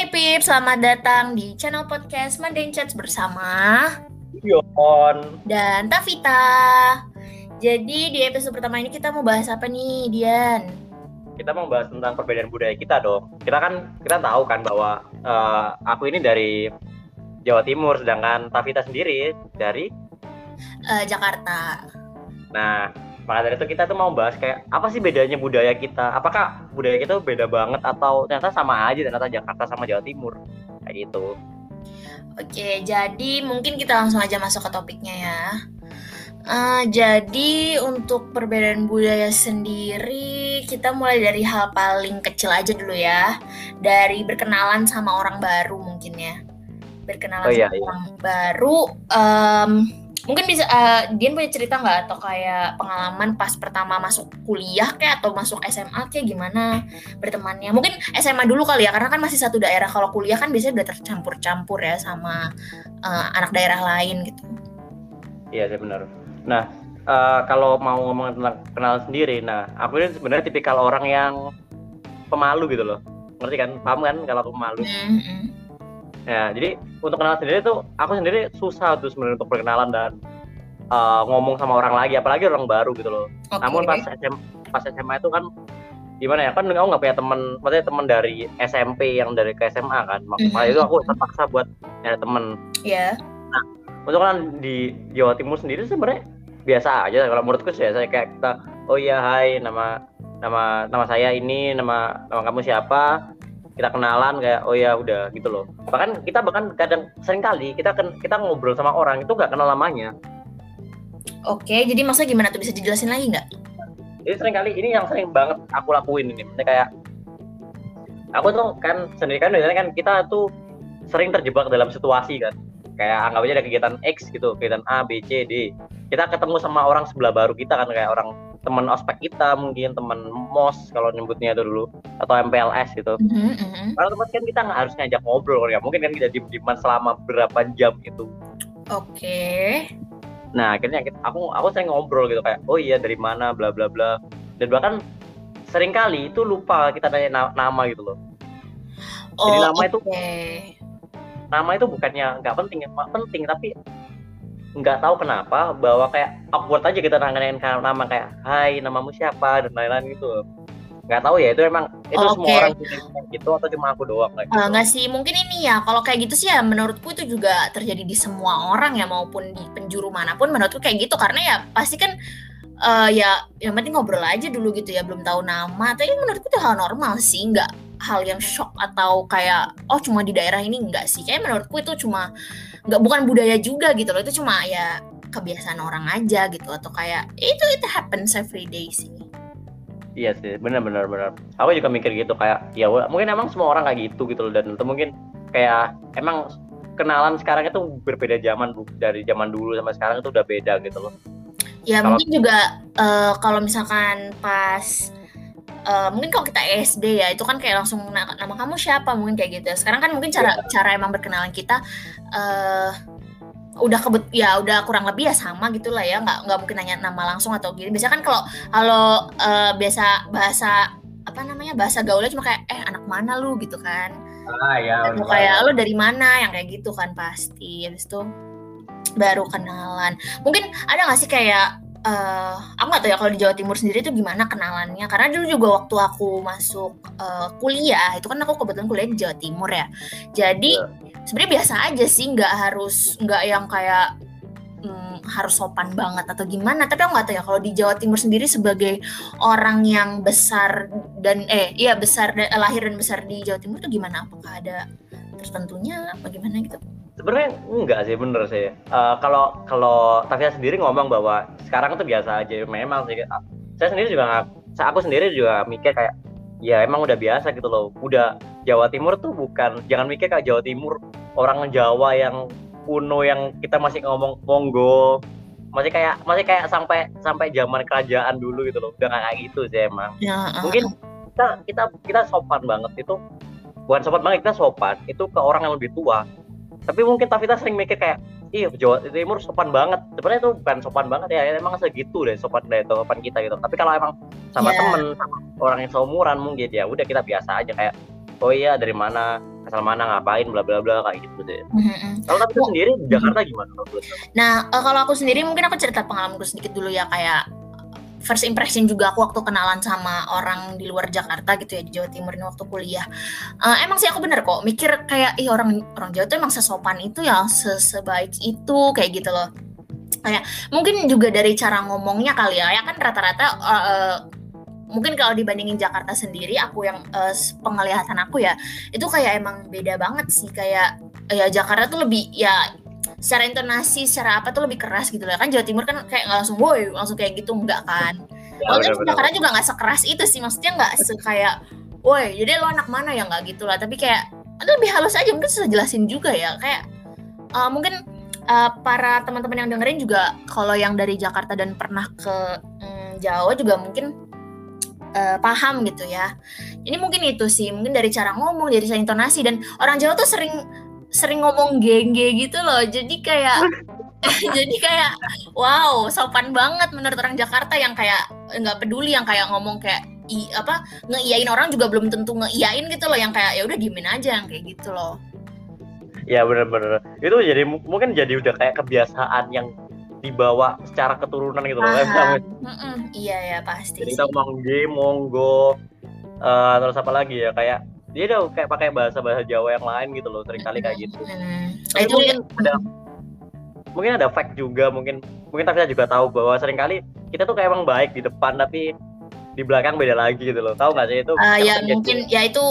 Hai Pip, selamat datang di channel podcast Mundane Chats bersama Yon dan Tavita. Jadi di episode pertama ini kita mau bahas apa nih, Dian? kita mau bahas tentang perbedaan budaya kita dong. Kita kan kita tahu kan bahwa eh, aku ini dari Jawa Timur, sedangkan Tavita sendiri dari. Eh, Jakarta. Nah, maka dari itu kita tuh mau bahas kayak apa sih bedanya budaya kita? Apakah budaya kita beda banget atau ternyata sama aja ternyata Jakarta sama Jawa Timur kayak gitu? Oke, jadi mungkin kita langsung aja masuk ke topiknya ya. Eh, jadi untuk perbedaan budaya sendiri, kita mulai dari hal paling kecil aja dulu ya. Dari berkenalan sama orang baru mungkin ya. Berkenalan Oh, iya, sama iya. orang baru. em, mungkin bisa, eh, Dian punya cerita nggak atau kayak pengalaman pas pertama masuk kuliah kayak atau masuk SMA kayak gimana bertemannya? Mungkin SMA dulu kali ya, karena kan masih satu daerah. Kalau kuliah kan biasanya udah tercampur-campur ya sama eh, anak daerah lain gitu. Iya sih benar. Nah, eh, kalau mau ngomong tentang kenalan sendiri, nah aku ini sebenarnya tipikal orang yang pemalu gitu loh. Ngerti kan? Paham kan kalau aku pemalu? Mm, mm. Ya, jadi untuk kenalan sendiri tuh aku sendiri susah tuh sebenarnya untuk berkenalan dan uh, ngomong sama orang lagi, apalagi orang baru gitu loh. Oke. Namun pas SM, pas SMA itu kan gimana ya kan aku nggak punya teman, maksudnya teman dari SMP yang dari ke SMA kan. Mhm. Makanya itu aku terpaksa buat nyari temen. ya. Untuk kan di Jawa Timur sendiri sebenarnya biasa aja kalau menurutku sih ya, saya kayak kita oh iya hai nama nama nama saya ini nama nama kamu siapa kita kenalan kayak oh ya udah gitu loh. Bahkan kita bahkan kadang sering kali kita kan kita ngobrol sama orang itu nggak kenal namanya. Oke, jadi maksudnya gimana tuh? Bisa dijelasin lagi nggak? jadi sering kali ini yang sering banget aku lakuin ini. Maksudnya kayak aku tuh kan sendiri kan biasanya kan kita tuh sering terjebak dalam situasi kan. Kayak anggap aja ada kegiatan X gitu kegiatan A B C D. Kita ketemu sama orang sebelah baru kita kan kayak orang teman ospek kita mungkin teman mos kalau nyebutnya itu dulu atau MPLS gitu Mhm, mhm. kalau tempat kan kita nggak harus ngajak ngobrol ya mungkin kan kita diem dieman selama berapa jam itu Oke. Nah akhirnya aku aku sering ngobrol gitu kayak oh iya dari mana bla bla bla dan bahkan sering kali itu lupa kita nanya na- nama gitu loh. Jadi Oh, nama itu oke. nama itu bukannya nggak penting ya penting tapi nggak tahu kenapa bahwa kayak awkward aja kita nanyain ka- nama kayak Hai namamu siapa dan lain-lain gitu. Nggak tahu ya itu emang itu Oh, semua orang gitu atau cuma aku doang kayak Eh, gitu. nggak sih, mungkin ini ya. Kalau kayak gitu sih ya, menurutku itu juga terjadi di semua orang ya, maupun di penjuru mana pun. Menurutku kayak gitu karena ya pasti kan eh, ya yang penting ngobrol aja dulu gitu ya, belum tahu nama. Tapi menurutku itu hal normal sih, nggak hal yang shock atau kayak oh cuma di daerah ini enggak sih. Kayak menurutku itu cuma nggak bukan budaya juga gitu loh. Itu cuma ya kebiasaan orang aja gitu atau kayak itu itu happens every day sih. Iya sih, benar benar benar. Aku juga mikir gitu kayak ya mungkin emang semua orang kayak gitu gitu loh dan itu mungkin kayak emang kenalan sekarang itu berbeda zaman Bu. dari zaman dulu sampai sekarang itu udah beda gitu loh. Ya Kalau- mungkin juga eh, kalau misalkan pas eh, mungkin kalau kita SD ya itu kan kayak langsung na- nama kamu siapa? Mungkin kayak gitu. Sekarang kan mungkin cara cara emang berkenalan kita eh udah kebet ya udah kurang lebih ya sama gitulah ya. Nggak nggak mungkin nanya nama langsung atau gini. Biasanya kan kalau kalau eh, biasa bahasa apa namanya bahasa gaulnya cuma kayak eh anak mana lu? gitu kan. Ah ya. atau kayak lo dari mana? Yang kayak gitu kan pasti. Habis itu baru kenalan. Mungkin ada nggak sih kayak eh aku nggak tahu ya kalau di Jawa Timur sendiri itu gimana kenalannya. Karena dulu juga waktu aku masuk eh, kuliah itu kan aku kebetulan kuliah di Jawa Timur ya. Jadi sebenarnya biasa aja sih nggak harus nggak yang kayak hmm, harus sopan banget atau gimana. Tapi aku nggak tahu ya kalau di Jawa Timur sendiri sebagai orang yang besar dan eh iya besar dan lahir dan besar di Jawa Timur itu gimana? Apakah ada tertentunya apa gimana gitu Sebenarnya enggak sih bener sih. Eh, kalau kalau Tavia sendiri ngomong bahwa sekarang itu biasa aja. Memang sih. Saya sendiri juga saya aku sendiri juga mikir kayak ya emang udah biasa gitu loh. Udah Jawa Timur tuh bukan jangan mikir kayak Jawa Timur orang Jawa yang kuno yang kita masih ngomong monggo masih kayak masih kayak sampai sampai zaman kerajaan dulu gitu loh udah kayak gitu sih emang ya eh, mungkin kita kita kita sopan banget itu bukan sopan banget kita sopan itu ke orang yang lebih tua tapi mungkin Tavita sering mikir kayak iya Jawa Timur sopan banget sebenarnya itu bukan sopan banget ya emang segitu deh sopan deh sopan kita gitu tapi kalau emang sama Iya. temen sama orang yang seumuran mungkin ya udah kita biasa aja kayak oh iya dari mana asal mana ngapain bla bla bla kayak gitu deh. Mhm. Kalau tapi sendiri di Jakarta gimana menurut lo? Nah, uh, kalau aku sendiri mungkin aku cerita pengalamanku sedikit dulu ya kayak first impression juga aku waktu kenalan sama orang di luar Jakarta gitu ya di Jawa Timur ini waktu kuliah. Uh, emang sih aku bener kok mikir kayak ih orang orang Jawa tuh emang sesopan itu ya, sebaik itu kayak gitu loh. Kayak mungkin juga dari cara ngomongnya kali ya, ya kan rata-rata uh, uh, mungkin kalau dibandingin Jakarta sendiri aku yang uh, penglihatan aku ya itu kayak emang beda banget sih kayak ya Jakarta tuh lebih ya secara intonasi secara apa tuh lebih keras gitu lah kan Jawa Timur kan kayak nggak langsung woi langsung kayak gitu enggak kan? Ya, bener, Jakarta juga nggak sekeras itu sih. Maksudnya nggak kayak woi jadi lo anak mana ya? Nggak gitu lah. Tapi kayak itu lebih halus aja. Mungkin susah jelasin juga ya. Kayak uh, mungkin uh, para teman-teman yang dengerin juga kalau yang dari Jakarta dan pernah ke um, Jawa juga mungkin uh, paham gitu ya. Ini mungkin itu sih, mungkin dari cara ngomong, dari cara intonasi. Dan orang Jawa tuh sering sering ngomong gengge gitu loh. Jadi kayak jadi kayak wow sopan banget menurut orang Jakarta yang kayak nggak peduli yang kayak ngomong kayak i apa ngeiyain orang juga belum tentu ngeiyain gitu loh. Yang kayak ya udah diemin aja yang kayak gitu loh. Ya bener-bener. Itu jadi mungkin jadi udah kayak kebiasaan yang dibawa secara keturunan gitu loh. Iya ya pasti jadi kita ngomong monggo. Uh, terus apa lagi ya? Kayak dia udah kayak pakai bahasa bahasa Jawa yang lain gitu loh sering kali kayak gitu. Hmm. itu mungkin ada mungkin ada fact juga mungkin mungkin tapi kita juga tahu bahwa sering kali kita tuh kayak emang baik di depan tapi di belakang beda lagi gitu loh. Tahu nggak sih itu? Uh, ya mungkin ya itu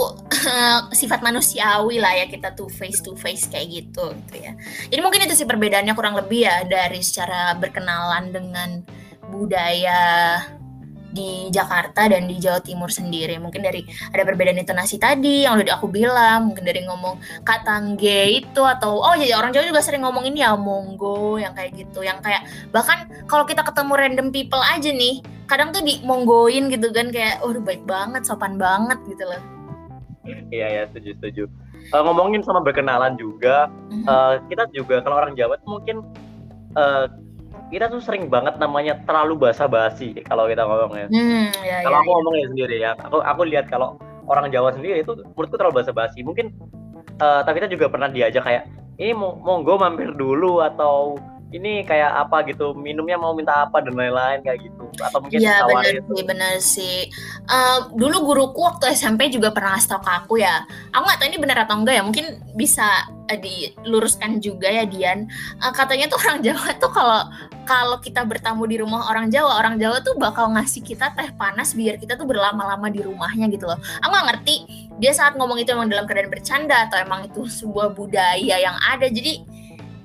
sifat manusiawi lah ya kita tuh face to face kayak gitu gitu ya. Jadi mungkin itu sih perbedaannya kurang lebih ya dari secara berkenalan dengan budaya di Jakarta dan di Jawa Timur sendiri. Mungkin dari ada perbedaan intonasi tadi yang udah aku bilang, mungkin dari ngomong katangge itu atau oh jadi orang Jawa juga sering ngomong ini ya monggo yang kayak gitu, yang kayak bahkan kalau kita ketemu random people aja nih, kadang tuh di monggoin gitu kan kayak oh baik banget, sopan banget gitu loh. Iya ya, setuju setuju. Uh, ngomongin sama berkenalan juga, uh, kita juga kalau orang Jawa tuh mungkin uh, kita tuh sering banget namanya terlalu basa-basi kalau kita ngomongnya. Hmm, ya, kalau ya, aku ya. ngomongnya sendiri ya, aku aku lihat kalau orang Jawa sendiri itu menurutku terlalu basa-basi. Mungkin uh, tapi kita juga pernah diajak kayak ini mau monggo mampir dulu atau ini kayak apa gitu minumnya mau minta apa dan lain-lain kayak gitu atau mungkin ya benar sih benar sih uh, dulu guruku waktu SMP juga pernah ngasih tau ke aku ya aku nggak tahu ini benar atau enggak ya mungkin bisa diluruskan juga ya Dian. Uh, katanya tuh orang Jawa tuh kalau kalau kita bertamu di rumah orang Jawa orang Jawa tuh bakal ngasih kita teh panas biar kita tuh berlama-lama di rumahnya gitu loh. Aku nggak ngerti dia saat ngomong itu emang dalam keadaan bercanda atau emang itu sebuah budaya yang ada? Jadi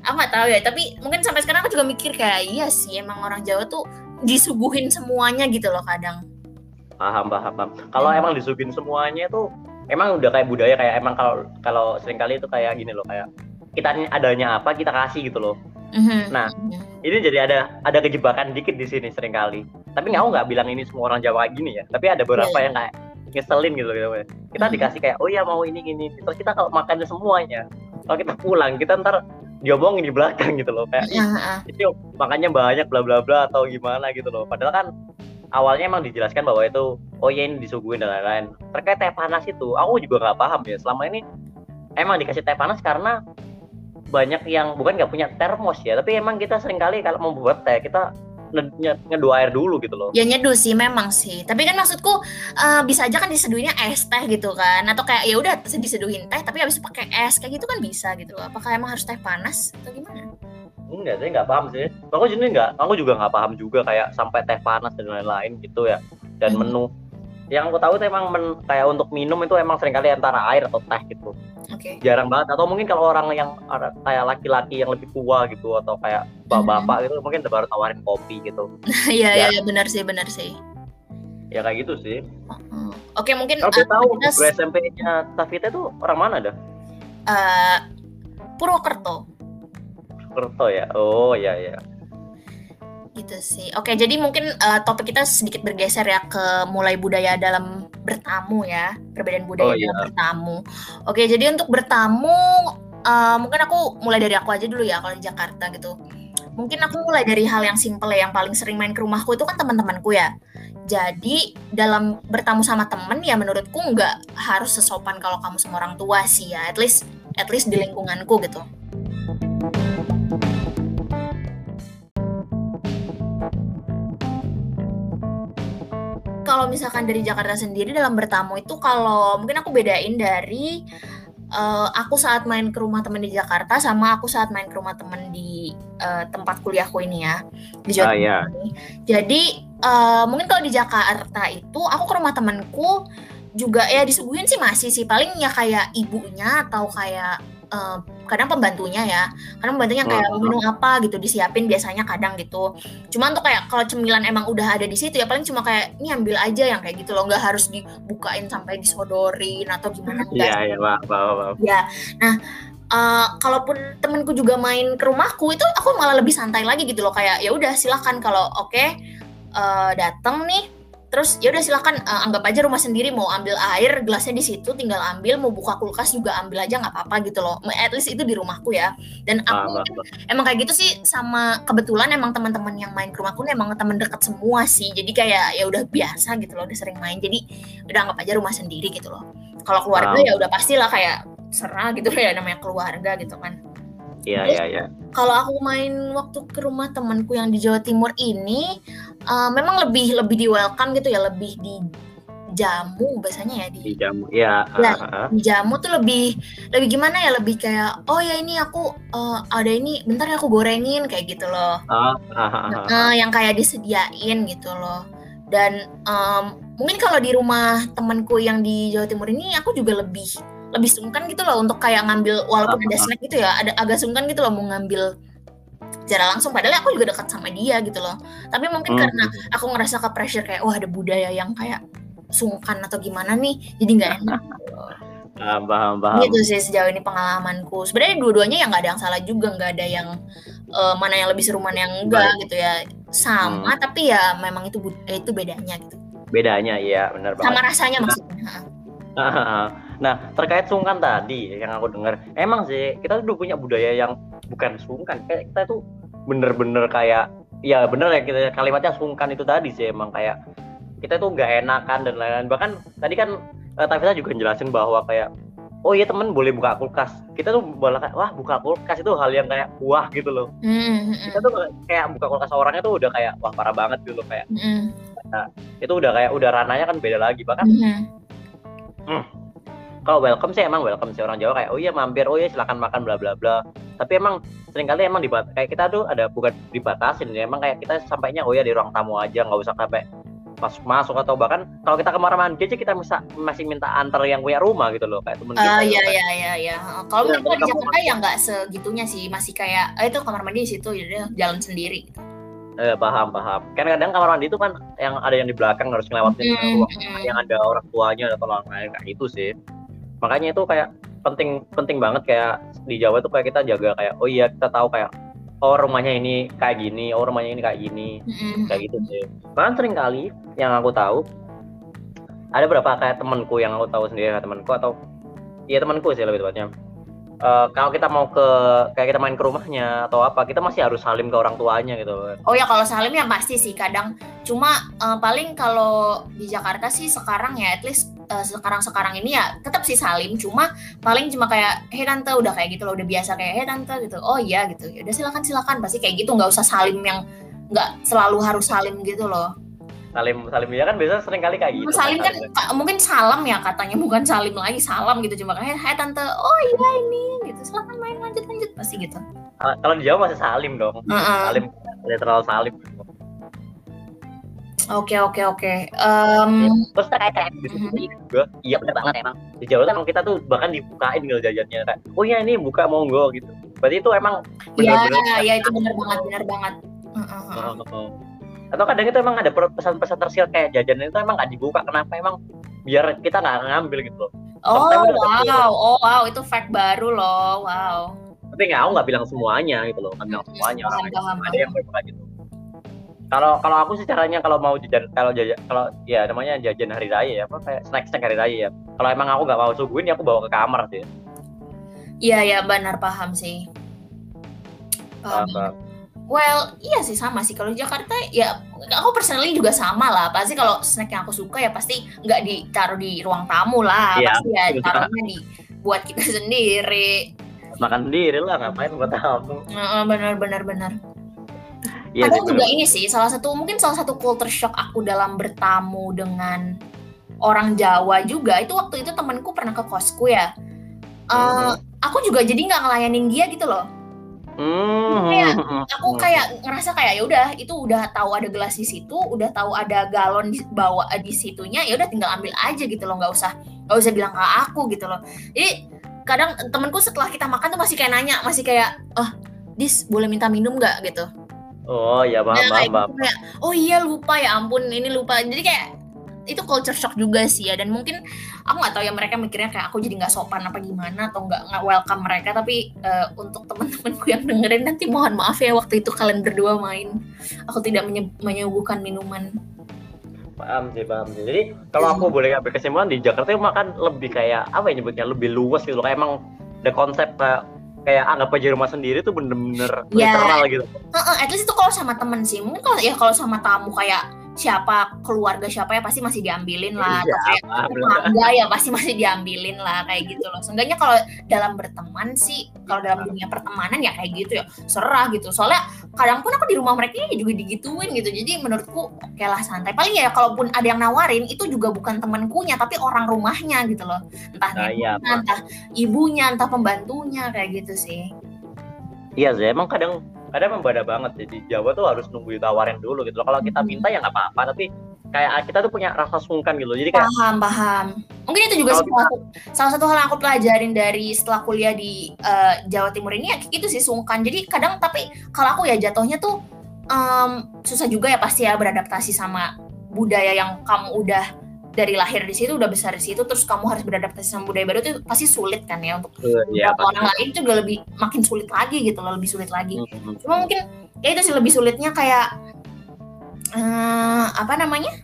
aku nggak tahu ya. Tapi mungkin sampai sekarang aku juga mikir kayak iya sih emang orang Jawa tuh disuguhin semuanya gitu loh kadang. Paham paham paham. Kalau hmm. emang disuguhin semuanya tuh emang udah kayak budaya kayak emang kalau kalau sering kali itu kayak gini loh kayak kita adanya apa kita kasih gitu loh. Mm-hmm. nah ini jadi ada ada kejebakan dikit di sini sering kali tapi aku nggak bilang ini semua orang Jawa kayak gini ya. Tapi ada beberapa yeah. yang kayak ngeselin gitu gitu kita mm-hmm. dikasih kayak oh ya mau ini gini. Terus kita kalau makannya semuanya kalau kita pulang kita ntar diomongin di belakang gitu loh. Kayak uh, itu makanya banyak bla bla bla atau gimana gitu loh. Padahal kan awalnya emang dijelaskan bahwa itu oh ya ini disuguhin dan lain-lain terkait teh panas itu aku juga nggak paham ya selama ini emang dikasih teh panas karena banyak yang bukan nggak punya termos ya tapi emang kita sering kali kalau membuat teh kita ngedu air dulu gitu loh. Ya nyeduh sih memang sih. Tapi kan maksudku uh, bisa aja kan diseduhinnya es teh gitu kan atau kayak ya udah diseduhin teh tapi habis pakai es kayak gitu kan bisa gitu loh. Apakah emang harus teh panas atau gimana? Enggak, saya nggak paham sih. Aku jadi nggak, aku juga nggak paham juga kayak sampai teh panas dan lain-lain gitu ya. Dan hmm. menu yang aku tahu tuh emang men, kayak untuk minum itu emang sering kali antara air atau teh gitu. Okay. Jarang banget atau mungkin kalau orang yang kayak laki-laki yang lebih tua gitu atau kayak bapak-bapak gitu mungkin baru tawarin kopi gitu. Iya ya. iya benar sih benar sih. Ya kayak gitu sih. Uh, Oke okay, mungkin kalau uh, tahu kita... SMP-nya Tavita tuh orang mana dah? Uh, Purwokerto. Purwokerto ya. Oh ya ya gitu sih. Oke, jadi mungkin uh, topik kita sedikit bergeser ya ke mulai budaya dalam bertamu ya, perbedaan budaya oh, iya. dalam bertamu. Oke, jadi untuk bertamu, uh, mungkin aku mulai dari aku aja dulu ya kalau di Jakarta gitu. Mungkin aku mulai dari hal yang simple ya, yang paling sering main ke rumahku itu kan teman-temanku ya. jadi dalam bertamu sama temen ya menurutku nggak harus sesopan kalau kamu sama orang tua sih ya at least at least di lingkunganku gitu kalau misalkan dari Jakarta sendiri dalam bertamu itu kalau mungkin aku bedain dari uh, aku saat main ke rumah temen di Jakarta sama aku saat main ke rumah temen di uh, tempat kuliahku ini ya. Di Jawa ah, iya. Jadi uh, mungkin kalau di Jakarta itu aku ke rumah temenku juga ya disuguhin sih masih sih. Paling ya kayak ibunya atau kayak uh, kadang pembantunya ya. Kadang pembantunya kayak uh, minum apa gitu disiapin biasanya kadang gitu. Cuman tuh kayak kalau cemilan emang udah ada di situ ya paling cuma kayak ini ambil aja yang kayak gitu loh. Nggak harus dibukain sampai disodorin atau gimana enggak iya iya maaf ya nah Uh, kalaupun temenku juga main ke rumahku itu aku malah lebih santai lagi gitu loh. Kayak ya udah silahkan kalau oke okay, uh, datang nih terus ya udah silahkan uh, anggap aja rumah sendiri mau ambil air gelasnya di situ tinggal ambil mau buka kulkas juga ambil aja nggak apa-apa gitu loh. At least itu di rumahku ya. Dan aku ah, emang kayak gitu sih sama kebetulan emang teman-teman yang main ke rumahku emang teman dekat semua sih. Jadi kayak ya udah biasa gitu loh udah sering main. Jadi udah anggap aja rumah sendiri gitu loh. Kalau keluarga ah. ya udah pastilah kayak serah gitu ya namanya keluarga gitu kan Iya iya iya. Kalau aku main waktu ke rumah temanku yang di Jawa Timur ini, uh, memang lebih lebih di welcome gitu ya, lebih di jamu biasanya ya di, di jamu ya nah, uh, uh. di jamu tuh lebih lebih gimana ya lebih kayak oh ya ini aku uh, ada ini bentar ya aku gorengin kayak gitu loh uh, uh, uh, uh. Uh, yang kayak disediain gitu loh dan um, mungkin kalau di rumah temanku yang di Jawa Timur ini aku juga lebih lebih sungkan gitu loh untuk kayak ngambil walaupun ada snack gitu ya ada agak sungkan gitu loh mau ngambil secara langsung. Padahal aku juga dekat sama dia gitu loh. Tapi mungkin hmm. karena aku ngerasa ke pressure kayak wah ada budaya yang kayak sungkan atau gimana nih jadi nggak enak paham paham paham. Gitu sih sejauh ini pengalamanku. Sebenarnya dua-duanya yang nggak ada yang salah juga nggak ada yang uh, mana yang lebih seru mana yang enggak gitu ya. Sama hmm. tapi ya memang itu itu bedanya gitu. Bedanya iya benar banget. sama rasanya maksudnya Nah, terkait sungkan tadi yang aku dengar, emang sih kita tuh punya budaya yang bukan sungkan. Kayak kita tuh bener-bener kayak ya bener ya kita kalimatnya sungkan itu tadi sih emang kayak kita tuh nggak enakan dan lain-lain. Bahkan tadi kan uh, juga jelasin bahwa kayak oh iya temen boleh buka kulkas. Kita tuh malah kayak wah buka kulkas itu hal yang kayak wah gitu loh. Mm-hmm. Kita tuh kayak buka kulkas orangnya tuh udah kayak wah parah banget gitu loh kayak. Mm-hmm. Nah, itu udah kayak udah rananya kan beda lagi bahkan. Mm-hmm. Hmm, kalau welcome sih emang welcome sih orang Jawa kayak oh iya mampir oh iya silakan makan bla bla bla tapi emang sering kali emang dibat kayak kita tuh ada bukan dibatasin ya emang kayak kita sampainya oh ya di ruang tamu aja nggak usah sampai masuk masuk atau bahkan kalau kita ke kamar mandi aja kita bisa masih minta antar yang punya rumah gitu loh kayak temen uh, kita iya iya iya iya kalau ya, di Jakarta ya nggak segitunya sih masih kayak eh, itu kamar mandi di situ jadi jalan sendiri gitu. Eh, paham paham. Kan kadang kamar mandi itu kan yang ada yang di belakang harus ngelewatin mm, ruang mm. yang ada orang tuanya atau orang lain kayak itu sih makanya itu kayak penting penting banget kayak di Jawa tuh kayak kita jaga kayak oh iya kita tahu kayak oh rumahnya ini kayak gini oh rumahnya ini kayak gini mm-hmm. kayak gitu sih. Bahkan sering kali yang aku tahu ada beberapa kayak temanku yang aku tahu sendiri kayak temanku atau iya temanku sih lebih tepatnya. Uh, kalau kita mau ke kayak kita main ke rumahnya atau apa kita masih harus salim ke orang tuanya gitu oh ya kalau salim ya pasti sih kadang. Cuma uh, paling kalau di Jakarta sih sekarang ya at least uh, eh, sekarang sekarang ini ya tetap sih salim cuma paling cuma kayak hei tante udah kayak gitu loh udah biasa kayak hei tante gitu. Oh iya gitu. Ya udah silakan silakan. Pasti kayak gitu nggak usah salim yang nggak selalu harus salim gitu loh. Salim salim ya kan biasa sering kali kayak gitu salim kan mungkin salam ya katanya bukan salim lagi salam gitu. Cuma kayak hai tante oh iya ini gitu. Silakan main lanjut lanjut pasti gitu. Kalau di Jawa masih salim dong. Uh -uh. salim literal salim Oke oke oke. Um, Terus terkait kayak gitu juga, iya benar banget emang. Di Jawa kan kita tuh bahkan dibukain gitu jajannya kayak, oh iya ini buka monggo gitu. Berarti itu emang Iya, iya itu benar banget, benar banget. Uh, uh, uh atau kadang itu emang ada pesan-pesan tersirat kayak jajan itu emang nggak dibuka kenapa emang biar kita nggak ngambil gitu oh wow. oh wow itu fact baru loh wow. Tapi nggak aku nggak bilang semuanya gitu loh kan bilang semuanya orang ada yang berbuka gitu kalau kalau aku sih caranya kalau mau jajan kalau jajan kalau ya namanya jajan hari raya ya apa kayak snack snack hari raya ya kalau emang aku nggak mau suguhin ya aku bawa ke kamar sih iya ya benar paham sih paham. Well, iya sih sama sih. Kalau di Jakarta ya aku personally juga sama lah. Pasti kalau snack yang aku suka ya pasti nggak ditaruh di ruang tamu lah. Iya, pasti ya taruhnya di buat kita sendiri. makan sendiri lah ngapain buat tamu Heeh, benar benar benar. Iya sih juga ini sih salah satu mungkin salah satu culture shock aku dalam bertamu dengan orang Jawa juga itu waktu itu temanku pernah ke kosku ya. Eh, Mhm. Aku juga jadi nggak ngelayanin dia gitu loh. Hmm, Kayak Aku kayak ngerasa kayak ya udah itu udah tahu ada gelas di situ, udah tahu ada galon di bawa di situnya, ya udah tinggal ambil aja gitu loh, nggak usah nggak usah bilang ke aku gitu loh. Jadi kadang temenku setelah kita makan tuh masih kayak nanya, masih kayak, oh, dis boleh minta minum nggak gitu. Oh ya paham Nah, paham kayak paham gitu, kayak, oh iya lupa ya ampun ini lupa. Jadi kayak itu culture shock juga sih ya dan mungkin aku nggak tahu ya mereka mikirnya kayak aku jadi nggak sopan apa gimana atau nggak nggak welcome mereka. Tapi eh, untuk teman-temanku yang dengerin nanti mohon maaf ya waktu itu kalian berdua main. Aku tidak menye- menyuguhkan minuman. Paham sih paham sih. Jadi kalau aku boleh ambil kesimpulan di Jakarta itu makan lebih kayak apa ya nyebutnya lebih luas gitu loh. Kayak emang ada konsep kayak kayak anggap aja rumah sendiri tuh bener-bener Ya. literal gitu Heeh, at least itu kalau sama temen sih mungkin kalau ya kalau sama tamu kayak siapa keluarga siapa ya pasti masih diambilin lah atau kayak lah. tetangga ya pasti masih diambilin lah kayak gitu loh. Seenggaknya kalau dalam berteman sih, kalau dalam dunia pertemanan ya kayak gitu ya, serah gitu. Soalnya kadang pun aku di rumah mereka ya juga digituin gitu. Jadi menurutku oke lah santai. Paling ya kalaupun ada yang nawarin itu juga bukan temankunya tapi orang rumahnya gitu loh. Entah Nah, iya, neneknya, entah ibunya, entah pembantunya kayak gitu sih. Iya sih, emang kadang kadang membeda banget sih di Jawa tuh harus nunggu ditawarin dulu gitu loh. Kalau kita Hmm. minta ya nggak apa-apa, tapi kayak kita tuh punya rasa sungkan gitu. Jadi kayak Paham, paham. Mungkin itu juga sih salah satu, salah satu hal yang aku pelajarin dari setelah kuliah di eh, Jawa Timur ini ya gitu sih sungkan. Jadi kadang tapi kalau aku ya jatuhnya tuh em, susah juga ya pasti ya beradaptasi sama budaya yang kamu udah dari lahir di situ udah besar di situ terus kamu harus beradaptasi sama budaya baru itu pasti sulit kan ya untuk ya orang lain itu juga lebih makin sulit lagi gitu loh lebih sulit lagi. Hmm, cuma mungkin ya itu sih lebih sulitnya kayak eh, apa namanya?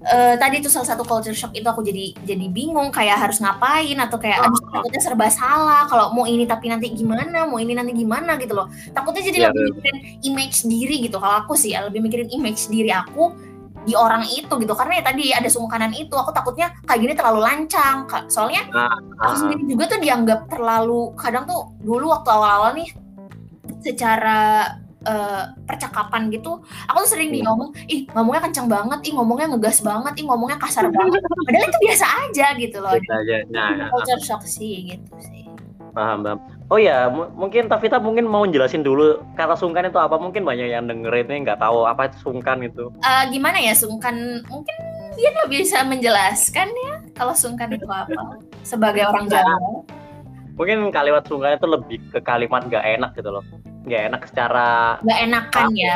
Eh, tadi itu salah satu culture shock itu aku jadi jadi bingung kayak harus ngapain atau kayak aduh takutnya serba salah kalau mau ini tapi nanti gimana mau ini nanti gimana gitu loh. Takutnya jadi Iya, lebih mikirin image diri gitu kalau aku sih ya lebih mikirin image diri aku di orang itu gitu. Karena ya tadi ada sungkanan itu aku takutnya kayak gini terlalu lancang. Soalnya aku ah, sendiri juga tuh dianggap terlalu kadang tuh dulu waktu awal-awal nih secara eh, percakapan gitu aku tuh sering Hmm. ngomong ih ngomongnya kencang banget ih ngomongnya ngegas banget ih ngomongnya kasar banget. Padahal itu biasa aja gitu loh. Gitu aja. Nah, culture shock sih gitu sih paham paham. Oh ya, mu- mungkin Tavita mungkin mau jelasin dulu kata sungkan itu apa? Mungkin banyak yang dengerin ini nggak tahu apa itu sungkan itu. Eh, gimana ya sungkan mungkin dia nggak bisa menjelaskan ya kalau sungkan itu apa sebagai orang Jawa Mungkin kalimat sungkan itu lebih ke kalimat nggak enak gitu loh. Nggak enak secara nggak enakan ya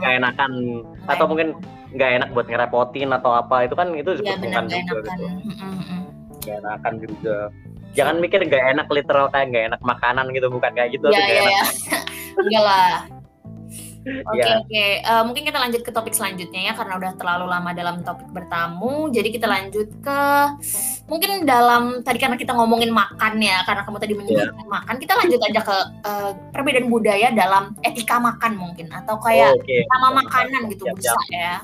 nggak enakan atau mungkin nggak enak buat ngerepotin atau apa itu kan itu Iya disebut benar sungkan juga gitu. Mm, mm, mm. Nggak enakan juga. Jangan mikir nggak enak literal kayak nggak enak makanan gitu bukan kayak gitu. Tapi nggak iya enak. ya. Enggak lah. Oke Iya. oke. Eh, mungkin kita lanjut ke topik selanjutnya ya karena udah terlalu lama dalam topik bertamu. Jadi kita lanjut ke mungkin dalam tadi karena kita ngomongin makan ya karena kamu tadi menyebutkan Iya. makan, kita lanjut aja ke eh, perbedaan budaya dalam etika makan mungkin atau kayak Oke. sama makanan gitu Siap, bisa siap. ya.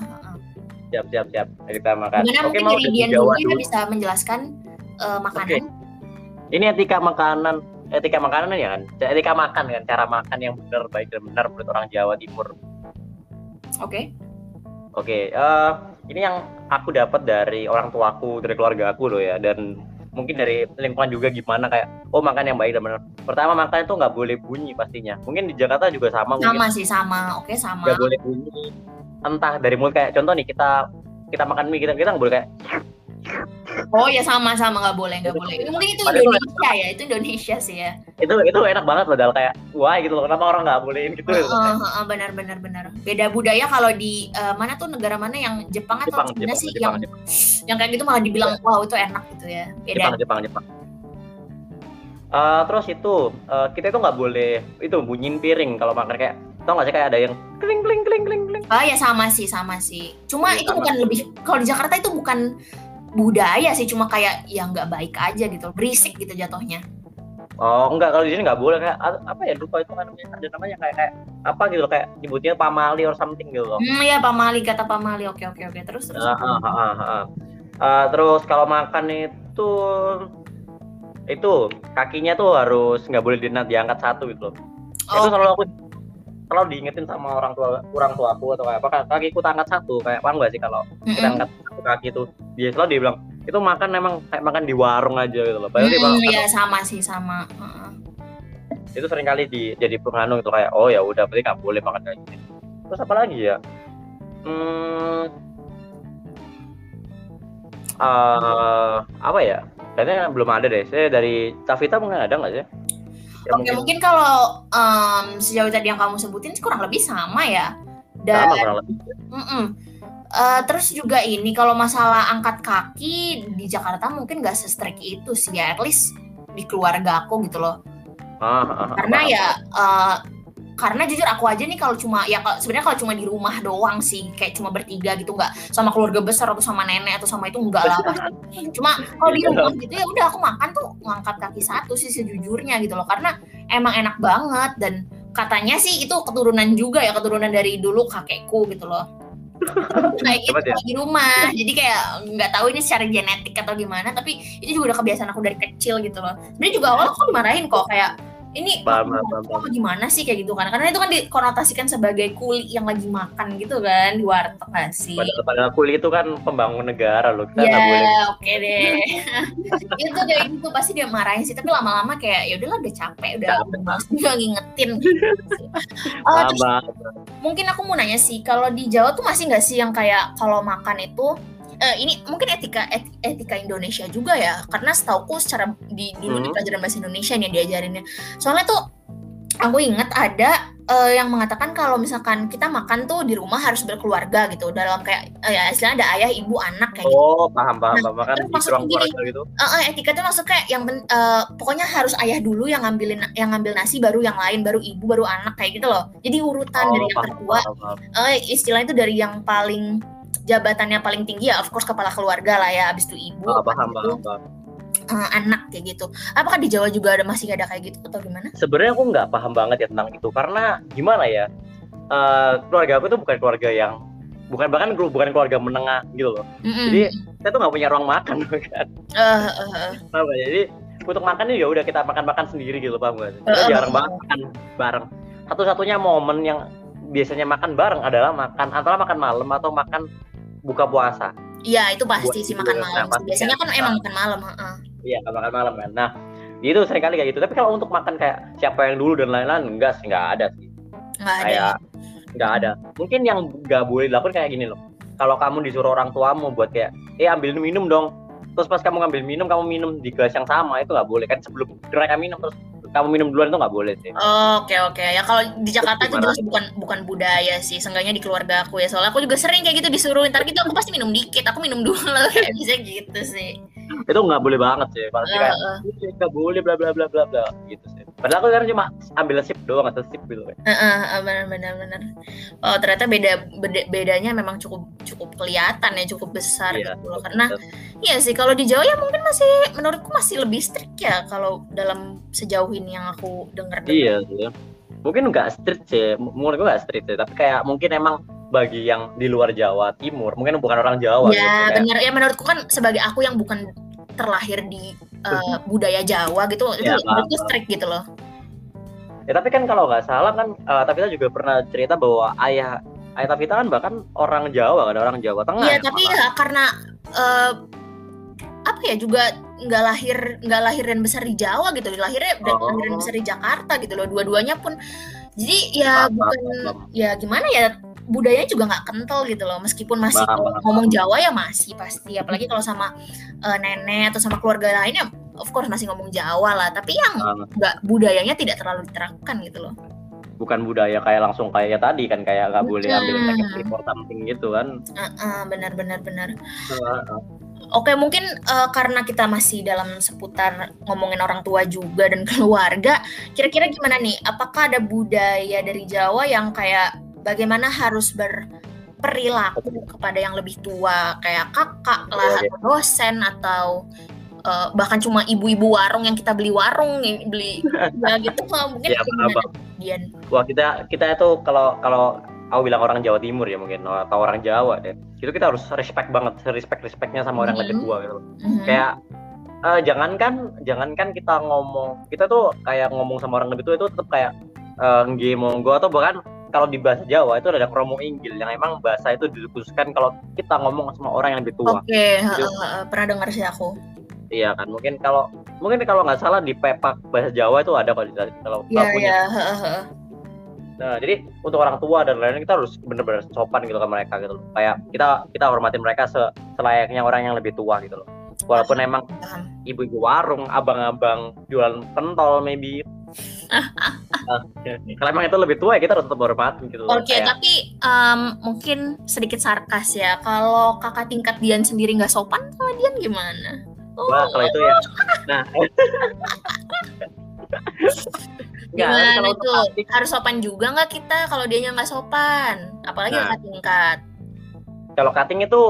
Siap siap siap. Kita makan. Gimana Oke mungkin mau dari dari Dian Jawa dulu ya bisa menjelaskan eh, makanan. Ini etika makanan, etika makanan ya kan? Etika makan kan, cara makan yang benar baik dan benar menurut orang Jawa Timur. Oke. Oke, eh, ini yang aku dapat dari orang tuaku, dari keluarga aku loh ya, dan mungkin dari lingkungan juga gimana kayak, oh makan yang baik dan benar. Pertama makan itu nggak boleh bunyi pastinya. Mungkin di Jakarta juga sama, mungkin Sama sih sama. Oke sama. nggak boleh bunyi. Entah dari mulut kayak contoh nih kita kita makan mie kita kita nggak boleh kayak Oh ya sama sama nggak boleh nggak boleh. Mungkin itu Padahal- Indonesia ya itu Indonesia sih ya. itu itu enak banget loh, Dal kayak wah gitu loh kenapa orang nggak bolehin gitu. Heeh, heeh, benar benar benar. Beda budaya kalau di eh, mana tuh negara mana yang Jepang atau Jepang, Cina Jepang, sih Jepang, yang Jepang, yang kayak gitu malah dibilang wow itu enak gitu ya. Beda. Jepang, Jepang, Jepang. Eh, terus itu eh, kita itu nggak boleh itu bunyiin piring kalau makan kayak tau nggak sih kayak ada yang kling kling kling kling kling. Oh ya sama sih sama sih. Cuma Iya, itu sama. bukan lebih kalau di Jakarta itu bukan budaya sih cuma kayak ya nggak baik aja gitu berisik gitu jatuhnya Oh enggak kalau di sini nggak boleh kayak apa ya lupa itu kan ada namanya kayak kayak apa gitu kayak nyebutnya pamali or something gitu loh. Hmm, ya pamali kata pamali. Oke oke oke. Terus terus. Ah, ah, ah, ah, ah. Ah, terus kalau makan itu itu kakinya tuh harus nggak boleh di- diangkat satu gitu loh. Itu Oh, selalu aku selalu diingetin sama orang tua orang tua aku atau kayak apa "Kak, kakiku tak angkat satu kayak paham gak sih kalau kita mm-mm. angkat satu kaki itu dia selalu dia bilang itu makan emang kayak makan di warung aja gitu loh. Padahal dia Mm-mm, bilang, ya sama sih sama. Heeh. itu sering kali di jadi itu kayak oh ya udah berarti nggak boleh makan kayak gitu terus apa lagi ya hmm, eh, apa ya kayaknya belum ada deh saya dari Tavita mungkin ada nggak sih ya Oke mungkin mungkin kalau em, sejauh tadi yang kamu sebutin kurang lebih sama ya. Dan sama kurang lebih Mm-mm. Eh, terus juga ini kalau masalah angkat kaki di Jakarta mungkin gak se-strict itu sih ya, at least di keluarga aku gitu loh. ah, ah, ah, Karena paham. ya eh, karena jujur aku aja nih kalau cuma ya sebenarnya kalau cuma di rumah doang sih kayak cuma bertiga gitu nggak sama keluarga besar atau sama nenek atau sama itu enggak lah pasti. Cuma kalau di rumah gitu ya udah aku makan tuh ngangkat kaki satu sih sejujurnya gitu loh. Karena emang enak banget dan katanya sih itu keturunan juga ya keturunan dari dulu kakekku gitu loh. Kayak gitu ya? di rumah. Jadi kayak nggak tahu ini secara genetik atau gimana tapi itu juga udah kebiasaan aku dari kecil gitu loh. Sebenarnya juga awal aku dimarahin kok kayak ini Paham, paham, paham. gimana sih kayak gitu kan? Karena itu kan dikonotasikan sebagai kuli yang lagi makan gitu kan di warteg nggak sih? Padahal, padahal kulit itu kan pembangun negara loh kita nggak boleh. ya oke deh. Itu kayak gitu pasti dia marahin sih. Tapi lama-lama kayak ya udahlah udah capek udah males juga ngingetin. Gitu. Oh, terus mungkin aku mau nanya sih kalau di Jawa tuh masih nggak sih yang kayak kalau makan itu eh, ini mungkin etika et- etika Indonesia juga ya karena setauku secara di dulu di Hmm. pelajaran bahasa Indonesia nih yang diajarinnya soalnya tuh aku inget ada eh, yang mengatakan kalau misalkan kita makan tuh di rumah harus berkeluarga gitu dalam kayak eh, ya istilahnya ada ayah ibu anak kayak gitu. oh paham paham Nah, paham kan terus di maksudnya ruang gini, keluarga gitu Eh, eh, etika itu maksud kayak yang eh, pokoknya harus ayah dulu yang ngambilin yang ngambil nasi baru yang lain baru ibu baru anak kayak gitu loh jadi urutan dari yang paham, tertua paham, paham. eh istilahnya itu dari yang paling jabatannya paling tinggi ya of course kepala keluarga lah ya abis itu ibu Ah, paham itu, paham paham. Eh, anak kayak gitu. Apakah di Jawa juga ada masih ada kayak gitu atau gimana? Sebenarnya aku nggak paham banget ya tentang itu karena gimana ya eh, keluarga aku tuh bukan keluarga yang bukan bahkan bukan keluarga menengah gitu loh. Mm-mm. Jadi, kita tuh nggak punya ruang makan kan? Eh. paham nggak? jadi untuk makan ya udah kita makan makan sendiri gitu paham gak kita eh, jarang banget makan bareng. Satu-satunya momen yang biasanya makan bareng adalah makan antara makan malam atau makan buka puasa. Iya itu pasti Buat sih makan malam. pasti Biasanya kan kan. emang makan malam. iya makan malam kan. Nah itu sering kali kayak gitu. Tapi kalau untuk makan kayak siapa yang dulu dan lain-lain enggak sih nggak ada sih. Nggak ada. kayak nggak ada. Mungkin yang nggak boleh dilakukan kayak gini loh. Kalau kamu disuruh orang tuamu buat kayak eh ambilin minum dong. Terus pas kamu ngambil minum kamu minum di gelas yang sama itu nggak boleh kan? Sebelum mereka minum terus kamu minum duluan itu nggak boleh sih. Oh, Oke oke. Ya kalau di Jakarta itu jelas bukan bukan budaya sih, seenggaknya di keluarga aku ya. Soalnya aku juga sering kayak gitu disuruh ntar gitu aku pasti minum dikit, aku minum dulu. Kayak bisa gitu sih. itu nggak boleh banget sih. Pasti kayak Heeh, "Ini nggak boleh bla bla bla bla bla. Gitu padahal aku kan cuma ambil sip doang atau sip gitu kan heeh, heeh, benar benar benar. Oh ternyata beda, beda- bedanya memang cukup cukup kelihatan ya, cukup besar Iya, gitu loh. Karena Iya sih, kalau di Jawa ya mungkin masih menurutku masih lebih strict ya kalau dalam sejauh ini yang aku dengar. iya sih mungkin nggak strict sih M- menurut gue nggak strict sih tapi kayak mungkin emang bagi yang di luar Jawa Timur mungkin bukan orang Jawa gitu, Ya kayak- benar ya menurutku kan sebagai aku yang bukan terlahir di uh, budaya Jawa gitu, itu Ya, menurutku paham. strict gitu loh. Ya tapi kan kalau nggak salah kan uh, Tavita juga pernah cerita bahwa ayah ayah Tavita kan bahkan orang Jawa kan orang Jawa Tengah. Iya ya, tapi malah. ya karena uh, apa ya juga nggak lahir nggak lahir dan besar di Jawa gitu, lahirnya dan Oh. lahir dan besar di Jakarta gitu loh, dua-duanya pun. Jadi ya Paham, bukan paham, ya gimana ya budayanya juga nggak kental gitu loh. Meskipun masih paham, ngomong Jawa ya masih pasti. Apalagi kalau sama uh, nenek atau sama keluarga lainnya of course masih ngomong Jawa lah. Tapi yang nggak budayanya tidak terlalu diterapkan gitu loh. Bukan budaya kayak langsung kayak ya tadi kan kayak nggak boleh ambil Hmm. second trip or something gitu kan. Heeh, benar benar benar. Uh, oke mungkin uh, karena kita masih dalam seputar ngomongin orang tua juga dan keluarga kira-kira gimana nih? Apakah ada budaya dari Jawa yang kayak bagaimana harus berperilaku kepada yang lebih tua kayak kakak lah Iya, iya. atau dosen atau uh, bahkan cuma ibu-ibu warung yang kita beli warung nih beli ya gitu mungkin ya, Dian. Wah kita kita itu kalau kalau aku bilang orang Jawa Timur ya mungkin atau orang Jawa deh itu kita harus respect banget respect respectnya sama orang mm -hmm. lebih tua gitu mm -hmm. kayak uh, jangankan jangankan kita ngomong kita tuh kayak ngomong sama orang lebih tua itu tetap kayak uh, monggo atau bahkan kalau di bahasa Jawa itu ada kromo inggil yang emang bahasa itu dikhususkan kalau kita ngomong sama orang yang lebih tua. Oke, okay, pernah dengar sih aku. Iya kan, mungkin kalau mungkin kalau nggak salah di pepak bahasa Jawa itu ada kalau kalau yeah, punya. Yeah, Nah, jadi untuk orang tua dan lain-lain kita harus benar-benar sopan gitu ke mereka gitu loh. Kayak kita kita hormatin mereka se selayaknya orang yang lebih tua gitu loh. Walaupun emang ibu-ibu warung, abang-abang jualan pentol maybe nah, kalau emang itu lebih tua ya kita harus tetap hormatin gitu. Oke, okay, tapi um, mungkin sedikit sarkas ya. Kalau kakak tingkat Dian sendiri nggak sopan sama Dian gimana? Oh. Wah, kalau itu ya. Nah. Gimana kalau itu? Harus sopan juga nggak kita kalau dia nggak sopan? Apalagi nah, kakak tingkat. Kalau cutting itu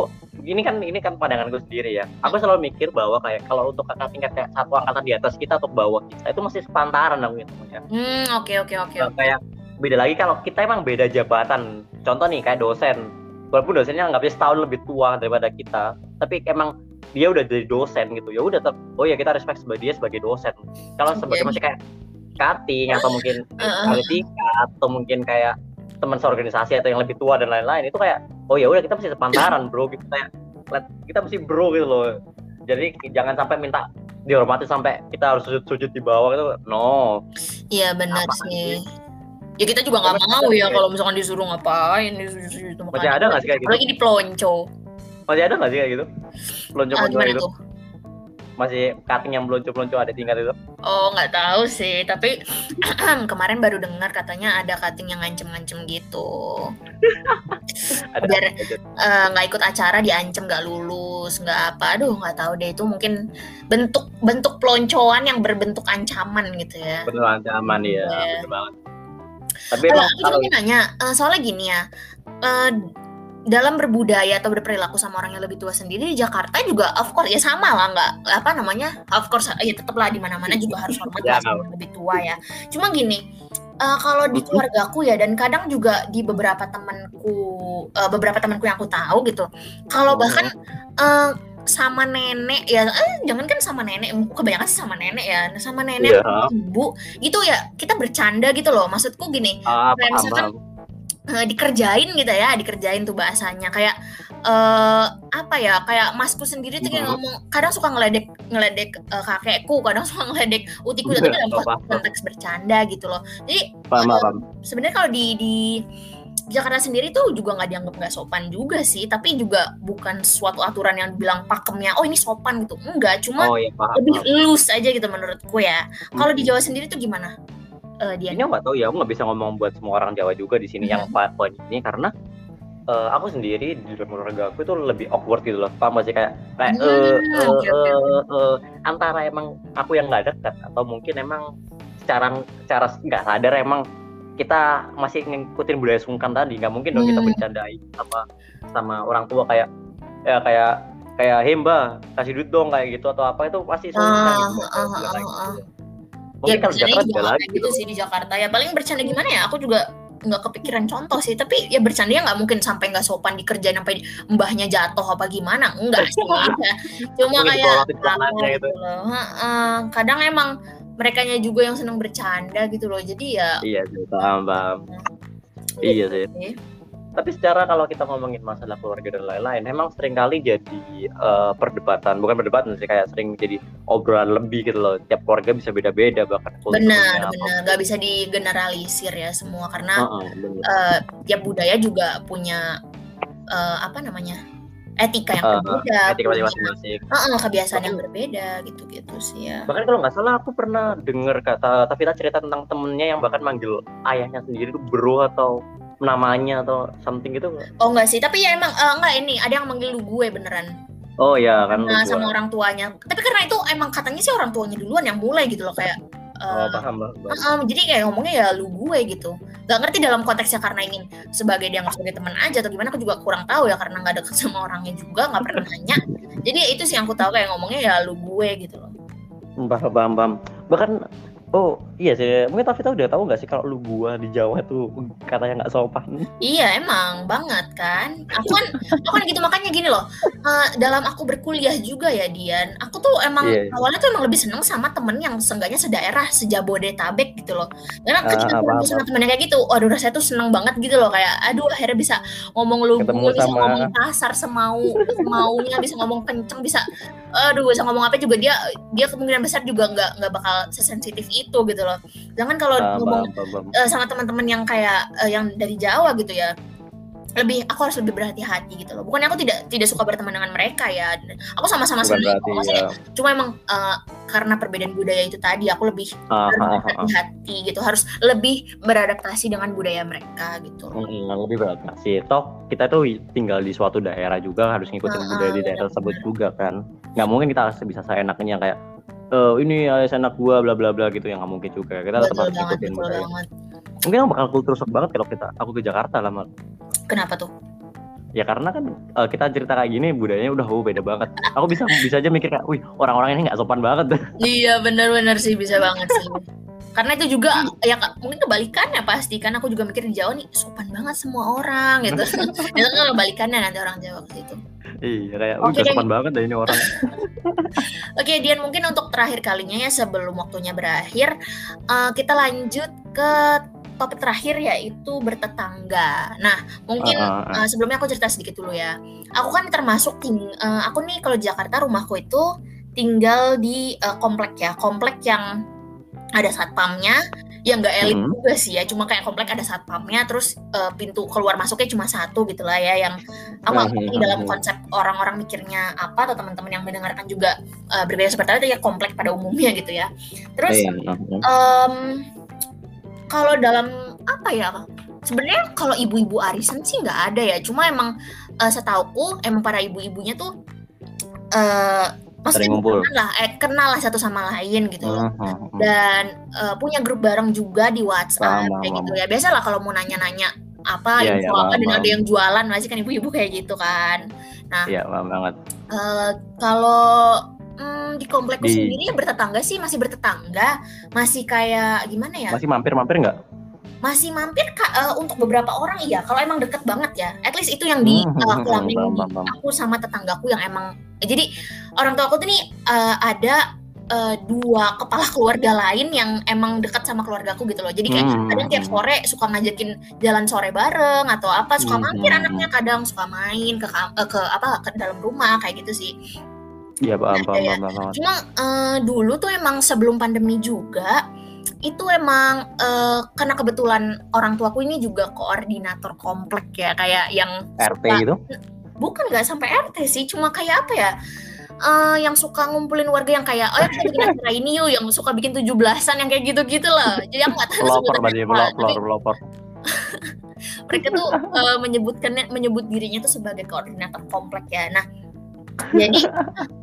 ini kan ini kan pandangan gue sendiri ya. Aku selalu mikir bahwa kayak kalau untuk kakak tingkat kayak satu angkatan di atas kita atau bawah kita itu masih sepantaran dong gitu ya. Hmm oke oke oke. Kayak beda lagi kalau kita emang beda jabatan. Contoh nih kayak dosen. Walaupun dosennya nggak bisa setahun lebih tua daripada kita, tapi emang dia udah jadi dosen gitu ya udah tetap oh ya kita respect sebagai dia sebagai dosen kalau sebagai masih kayak cutting atau mungkin politika atau mungkin kayak teman seorganisasi atau yang lebih tua dan lain-lain itu kayak oh ya udah kita mesti sepantaran bro gitu. Kayak kita mesti bro gitu loh. Jadi jangan sampai minta dihormati sampai kita harus sujud-sujud di bawah itu no. Iya benar sih. ya kita juga nggak mau ya kalau misalkan disuruh ngapain disuruh sujud masih ada nggak sih kayak gitu? lagi di pelonco masih ada nggak sih kayak gitu? Pelonco pelonco itu masih cutting yang belum-belum ada tingkat itu? Oh nggak tahu sih, tapi kemarin baru dengar katanya ada cutting yang ngancem-ngancem gitu. Biar eh, nggak uh, ikut acara diancem nggak lulus, nggak apa, aduh nggak tahu deh itu mungkin bentuk bentuk peloncoan yang berbentuk ancaman gitu ya. Bentuk ancaman ya, yeah. betul banget. Tapi kalau aku juga nanya, uh, soalnya gini ya. Uh, dalam berbudaya atau berperilaku sama orang yang lebih tua sendiri di Jakarta juga of course ya sama lah nggak apa namanya of course ya tetaplah di mana-mana juga harus hormat ya, sama yang lebih tua ya. Cuma gini uh, kalau di keluargaku ya dan kadang juga di beberapa temanku uh, beberapa temanku yang aku tahu gitu kalau bahkan uh, sama nenek ya eh, jangan kan sama nenek kebanyakan sih sama nenek ya sama nenek yeah. ibu gitu ya kita bercanda gitu loh. Maksudku gini ah, kayak misalkan uh, dikerjain gitu ya dikerjain tuh bahasanya kayak uh, apa ya kayak masku sendiri tuh kayak ngomong kadang suka ngeledek ngeledek uh, kakekku kadang suka ngeledek utiku tapi dalam konteks bercanda gitu loh jadi uh, sebenarnya kalau di di Jakarta sendiri tuh juga nggak dianggap nggak sopan juga sih, tapi juga bukan suatu aturan yang bilang pakemnya, oh ini sopan gitu, enggak, cuma oh, iya, paham, lebih paham. loose aja gitu menurutku ya. Hmm. Kalau di Jawa sendiri tuh gimana? Uh, dia ini nggak tahu ya aku nggak bisa ngomong buat semua orang Jawa juga di sini yang poin ini karena uh, aku sendiri di dalam keluarga aku itu lebih awkward gitu loh paham masih kayak kayak uh, uh, okay. Uh, uh, antara emang aku yang nggak dekat atau mungkin emang secara secara nggak sadar emang kita masih ngikutin budaya sungkan tadi nggak mungkin dong hmm. kita bercandai sama sama orang tua kayak ya kayak kayak hemba kasih duit dong kayak gitu atau apa itu pasti sungkan uh, gitu, uh, uh, uh, uh. Mungkin ya, kalau Jakarta juga lagi gitu sih di Jakarta. Ya paling bercanda gimana ya? Aku juga nggak kepikiran contoh sih. Tapi ya bercanda nggak mungkin sampai nggak sopan dikerjain sampai mbahnya jatuh apa gimana. Enggak sih ya. cuma kayak gitu. loh. kadang emang mereka juga yang seneng bercanda gitu loh. Jadi ya iya sih paham paham. Iya sih tapi secara kalau kita ngomongin masalah keluarga dan lain-lain memang sering kali jadi uh, perdebatan bukan perdebatan sih kayak sering jadi obrolan lebih gitu loh. Tiap keluarga bisa beda-beda bahkan benar benar. Nggak bisa digeneralisir ya semua karena uh -uh, uh, tiap budaya juga punya uh, apa namanya etika yang uh, berbeda etika masing-masing. uh, uh, kebiasaan yang berbeda gitu-gitu sih ya. Bahkan kalau nggak salah aku pernah dengar kata tapi kita cerita tentang temennya yang bahkan manggil ayahnya sendiri itu bro atau namanya atau something gitu Oh enggak sih, tapi ya emang uh, enggak ini ada yang manggil lu gue beneran. Oh ya kan. Nah, sama orang tuanya. Tapi karena itu emang katanya sih orang tuanya duluan yang mulai gitu loh kayak Uh, oh, paham, paham. Uh, jadi kayak ngomongnya ya lu gue gitu. Gak ngerti dalam konteksnya karena ingin sebagai dia sebagai teman aja atau gimana aku juga kurang tahu ya karena nggak deket sama orangnya juga nggak pernah nanya. jadi itu sih yang aku tahu kayak ngomongnya ya lu gue gitu loh paham paham paham bahkan Oh iya sih, mungkin Tavita udah tahu nggak sih kalau lu gua di Jawa tuh katanya nggak sopan? Iya emang banget kan. Aku kan, aku kan gitu makanya gini loh. Uh, dalam aku berkuliah juga ya Dian, aku tuh emang yeah. Iya. awalnya tuh emang lebih seneng sama temen yang seenggaknya sedaerah sejabodetabek gitu loh. Karena uh, ketika ketemu sama temennya kayak gitu, waduh rasanya tuh seneng banget gitu loh kayak, aduh akhirnya bisa ngomong lu gua, bisa ngomong pasar semau semaunya, bisa ngomong kenceng, bisa, aduh bisa ngomong apa juga dia dia kemungkinan besar juga nggak nggak bakal sesensitif itu itu gitu loh. Jangan kalau uh, ngomong uh, sama teman-teman yang kayak uh, yang dari Jawa gitu ya lebih aku harus lebih berhati-hati gitu loh. Bukannya aku tidak tidak suka berteman dengan mereka ya. Aku sama-sama senang. Ya. Cuma emang uh, karena perbedaan budaya itu tadi aku lebih uh, berhati-hati gitu. Harus lebih beradaptasi dengan budaya mereka gitu. Hmm, lebih beradaptasi. Toh kita tuh tinggal di suatu daerah juga harus ngikutin budaya di daerah tersebut juga kan. Nggak mungkin kita bisa seenaknya kayak uh, ini alias anak gua bla bla bla gitu yang nggak mungkin juga. Kita tetap harus ikutin mungkin aku bakal kultur shock banget kalau kita aku ke Jakarta lama kenapa tuh? Ya karena kan uh, kita cerita kayak gini budayanya udah oh, beda banget. Aku bisa bisa aja mikir kayak wih orang-orang ini nggak sopan banget. Iya benar-benar sih bisa banget sih karena itu juga ya mungkin kebalikannya pasti kan aku juga mikir di Jawa nih sopan banget semua orang gitu itu kan kebalikannya nanti orang Jawa ke situ Iya kayak okay, udah sopan banget deh ini orang. Oke okay, Dian mungkin untuk terakhir kalinya ya sebelum waktunya berakhir uh, kita lanjut ke topik terakhir yaitu bertetangga. Nah mungkin uh, uh, uh. sebelumnya aku cerita sedikit dulu ya. Aku kan termasuk ting uh, aku nih kalau Jakarta rumahku itu tinggal di uh, komplek ya komplek yang ada satpamnya yang nggak elit hmm. juga sih ya cuma kayak komplek ada satpamnya terus uh, pintu keluar masuknya cuma satu gitu lah ya yang hmm. ini dalam konsep orang-orang mikirnya apa atau teman-teman yang mendengarkan juga uh, berbeda seperti itu ya komplek pada umumnya gitu ya terus um, kalau dalam apa ya sebenarnya kalau ibu-ibu arisan sih nggak ada ya cuma emang uh, setauku emang para ibu-ibunya tuh uh, maksudnya ngumpul. lah eh, kenal lah satu sama lain gitu loh. Uh, uh, uh. dan uh, punya grup bareng juga di WhatsApp uh, kayak gitu ya. biasa lah kalau mau nanya-nanya apa yeah, info yeah, apa dan ada yang jualan masih kan ibu-ibu kayak gitu kan. Nah iya yeah, banget. uh, kalau hmm, di komplekku di... sendiri bertetangga sih masih bertetangga masih kayak gimana ya? Masih mampir-mampir nggak? Masih mampir kak uh, untuk beberapa orang iya kalau emang deket banget ya. At least itu yang di hmm, uh, uh, aku sama tetanggaku yang emang jadi orang tua aku tuh nih uh, ada uh, dua kepala keluarga lain yang emang dekat sama keluargaku gitu loh. Jadi kayak hmm. kadang tiap sore suka ngajakin jalan sore bareng atau apa, suka hmm. mampir anaknya kadang suka main ke uh, ke apa ke dalam rumah kayak gitu sih. Iya paham, nah, paham, paham, paham. Cuma uh, dulu tuh emang sebelum pandemi juga itu emang uh, karena kebetulan orang tuaku ini juga koordinator komplek ya kayak yang RT suka, gitu bukan nggak sampai RT sih cuma kayak apa ya uh, yang suka ngumpulin warga yang kayak oh ya kita bikin acara ini yuk yang suka bikin tujuh belasan yang kayak gitu-gitu lah jadi aku nggak tahu pelopor pelopor pelopor mereka tuh uh, menyebutkannya menyebut dirinya tuh sebagai koordinator komplek ya nah jadi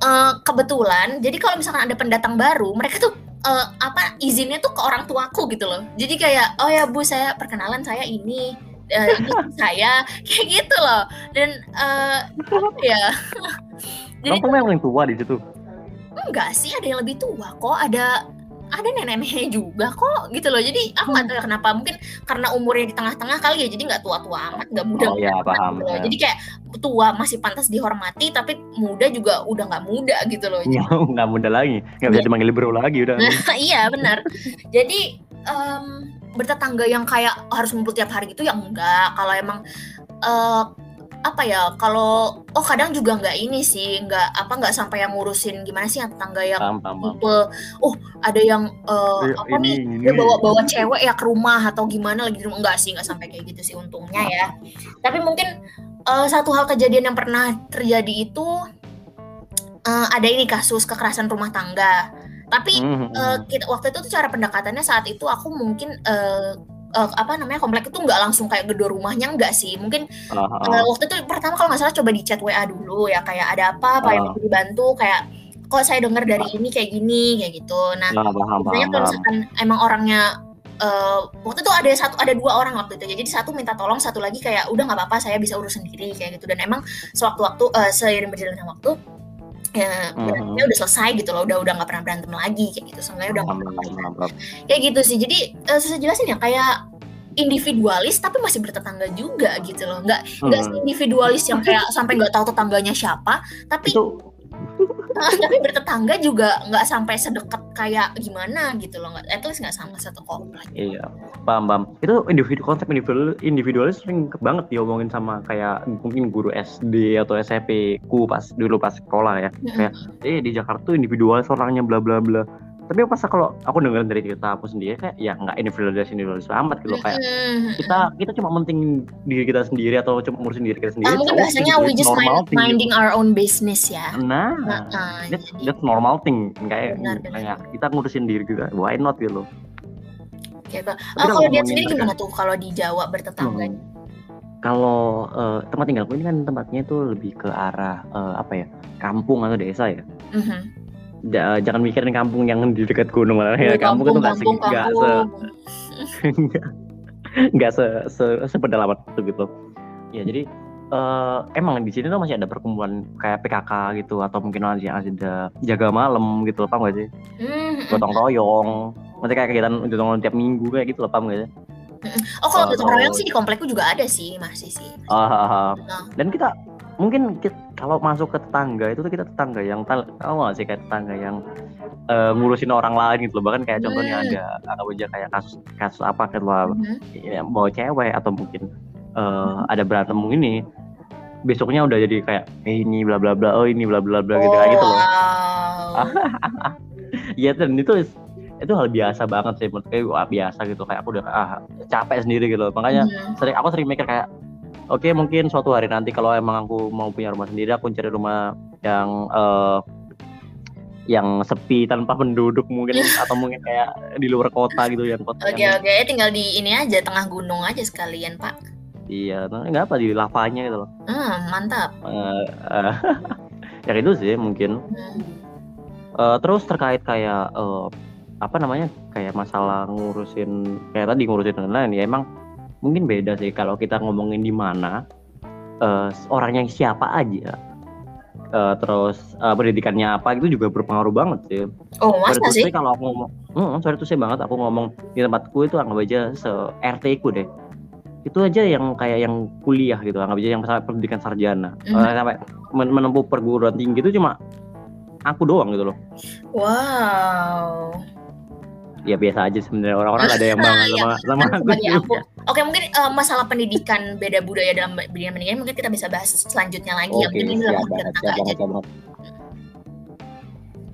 uh, kebetulan jadi kalau misalkan ada pendatang baru mereka tuh uh, apa izinnya tuh ke orang tuaku gitu loh. Jadi kayak oh ya Bu saya perkenalan saya ini uh, ini saya kayak gitu loh. Dan uh, apa ya? Jadi Kamu yang paling tua di situ? Enggak sih, ada yang lebih tua kok. Ada ada nenek-neneknya juga kok gitu loh jadi aku nggak tahu ya kenapa mungkin karena umurnya di tengah-tengah kali ya jadi nggak tua-tua amat nggak muda oh, ya, paham, gitu ya. jadi kayak tua masih pantas dihormati tapi muda juga udah nggak muda gitu loh nggak muda lagi nggak bisa iya. dipanggil bro lagi udah iya benar jadi um, bertetangga yang kayak harus ngumpul tiap hari gitu ya enggak kalau emang uh, apa ya kalau oh kadang juga nggak ini sih nggak apa nggak sampai yang ngurusin gimana sih yang tetangga yang tipe oh ada yang uh, apa ini, nih dia bawa bawa cewek ya ke rumah atau gimana lagi di rumah. Nggak sih nggak sampai kayak gitu sih untungnya ya. Tapi mungkin uh, satu hal kejadian yang pernah terjadi itu uh, ada ini kasus kekerasan rumah tangga. Tapi mm -hmm. uh, kita, waktu itu tuh cara pendekatannya saat itu aku mungkin uh, uh, apa namanya komplek itu nggak langsung kayak gedor rumahnya enggak sih. Mungkin uh, uh. Uh, waktu itu pertama kalau nggak salah coba di chat WA dulu ya kayak ada apa apa uh. yang perlu dibantu kayak kok saya dengar dari ini kayak gini kayak gitu. Nah biasanya kalau misalkan emang orangnya uh, waktu itu ada satu ada dua orang waktu itu jadi satu minta tolong satu lagi kayak udah nggak apa-apa saya bisa urus sendiri kayak gitu. Dan emang sewaktu-waktu uh, seiring berjalannya waktu ya berantemnya udah selesai gitu loh udah udah nggak pernah berantem lagi kayak gitu. Seenggaknya udah nggak pernah paham, paham. kayak gitu sih. Jadi susah jelasin ya kayak individualis tapi masih bertetangga juga gitu loh. Nggak nggak Hmm. individualis yang kayak sampai nggak tahu tetangganya siapa tapi itu tapi bertetangga juga nggak sampai sedekat kayak gimana gitu loh. Nggak at least nggak sama satu komplek. Iya paham paham. Itu individu konsep individual individualis sering banget diomongin sama kayak mungkin guru SD atau SMP ku pas dulu pas sekolah ya. Kayak eh di Jakarta tuh individualis orangnya bla bla bla tapi pas kalau aku dengerin dari cerita aku sendiri kayak ya nggak individualis individualis amat gitu kayak kita kita cuma mentingin diri kita sendiri atau cuma ngurusin diri kita sendiri mungkin itu bahasanya we just mind- gitu. minding our own business ya nah Nah, that's, jadi- that's normal thing kayak Benar, benar. kayak kita ngurusin diri kita why not gitu. Tapi Oh, kalau dia sendiri gimana tuh kalau di Jawa bertetangga? Hmm. Kalau eh, tempat tinggalku ini kan tempatnya itu lebih ke arah eh, apa ya kampung atau desa ya. Mhm. Ja- jangan mikirin kampung yang di dekat gunung lah ya. Oh, Kampung itu nggak kampung, se- nggak se kampung. nggak se, se sepedalaman itu gitu. Ya jadi eh, emang di sini tuh masih ada perkumpulan kayak PKK gitu atau mungkin masih ada jaga malam gitu paham gak sih? Mhm. Gotong royong. Masih kayak kegiatan gotong royong tiap minggu kayak gitu loh paham gak sih? Oh, kalau Oh, gotong royong oh. sih di komplekku juga ada sih, masih sih. Ah, ah, ah. Nah. dan kita mungkin kit- kalau masuk ke tetangga itu tuh kita tetangga yang tahu nggak sih kayak tetangga yang eh, ngurusin orang lain gitu loh bahkan kayak contohnya Hmm. ada anggap aja kayak kasus kasus apa gitu lah Mhm. ya, bawa cewek atau mungkin eh, ada berantem ini besoknya udah jadi kayak eh ini bla bla bla oh ini bla bla bla gitu kayak gitu loh. Iya dan itu itu hal biasa banget sih menurut gue biasa gitu kayak aku udah ah, capek sendiri gitu makanya Mhm. sering aku sering mikir kayak oke mungkin suatu hari nanti kalau emang aku mau punya rumah sendiri aku cari rumah yang eh, yang sepi tanpa penduduk mungkin atau mungkin kayak di luar kota gitu yang kota Oke oke, Ya tinggal di ini aja tengah gunung aja sekalian Pak. iya nah, nggak apa di lavanya gitu loh Hmm, mantap. Eh, eh, ya itu sih mungkin Hmm. Eh, terus terkait kayak eh, apa namanya kayak masalah ngurusin kayak tadi ngurusin dan lain ya emang mungkin beda sih kalau kita ngomongin di mana eh, orangnya siapa aja eh, terus eh, pendidikannya apa itu juga berpengaruh banget sih. Oh masa Sorry sih? kalau aku ngomong, hmm, sorry to say banget aku ngomong di tempatku itu anggap aja se RT ku deh. Itu aja yang kayak yang kuliah gitu, anggap aja yang sampai pendidikan sarjana, Mhm. Eh, sampai men- menempuh perguruan tinggi itu cuma aku doang gitu loh. Wow. Ya biasa aja sebenarnya orang-orang ada yang bangga Iya, sama sama Kan aku aku. Oke mungkin eh, masalah pendidikan beda budaya dalam bidang pendidikan mungkin kita bisa bahas selanjutnya lagi ya. Oke, Mungkin ini aja. banget.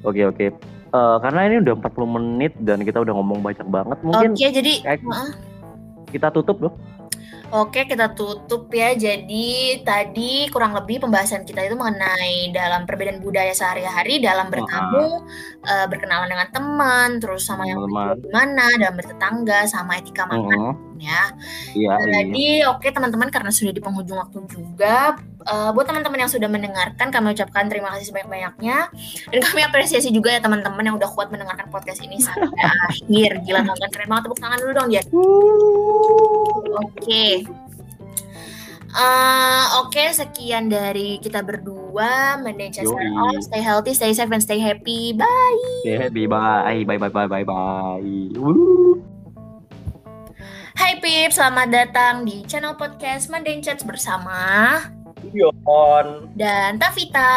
Oke oke. Eh, karena ini udah 40 menit dan kita udah ngomong banyak banget, mungkin Oke jadi kayak Heeh. kita tutup loh. Oke, kita tutup ya. Jadi tadi kurang lebih pembahasan kita itu mengenai dalam perbedaan budaya sehari-hari, dalam bertamu, eh, berkenalan dengan teman, terus sama yang gimana, dalam bertetangga, sama etika makan Heeh. ya. Iya, iya. Jadi oke teman-teman karena sudah di penghujung waktu juga, eh, buat teman-teman yang sudah mendengarkan kami ucapkan terima kasih sebanyak-banyaknya dan kami apresiasi juga ya teman-teman yang udah kuat mendengarkan podcast ini sampai akhir. Gila teman keren banget tepuk tangan dulu dong Jan. Oke. Eh, Oke, sekian dari kita berdua. Yoi. all, stay healthy, stay safe, and stay happy. Bye. Oke, bye bye bye bye bye bye. Wuh. Hai Pip, selamat datang di channel podcast Mending Chats bersama Yon. dan Tavita.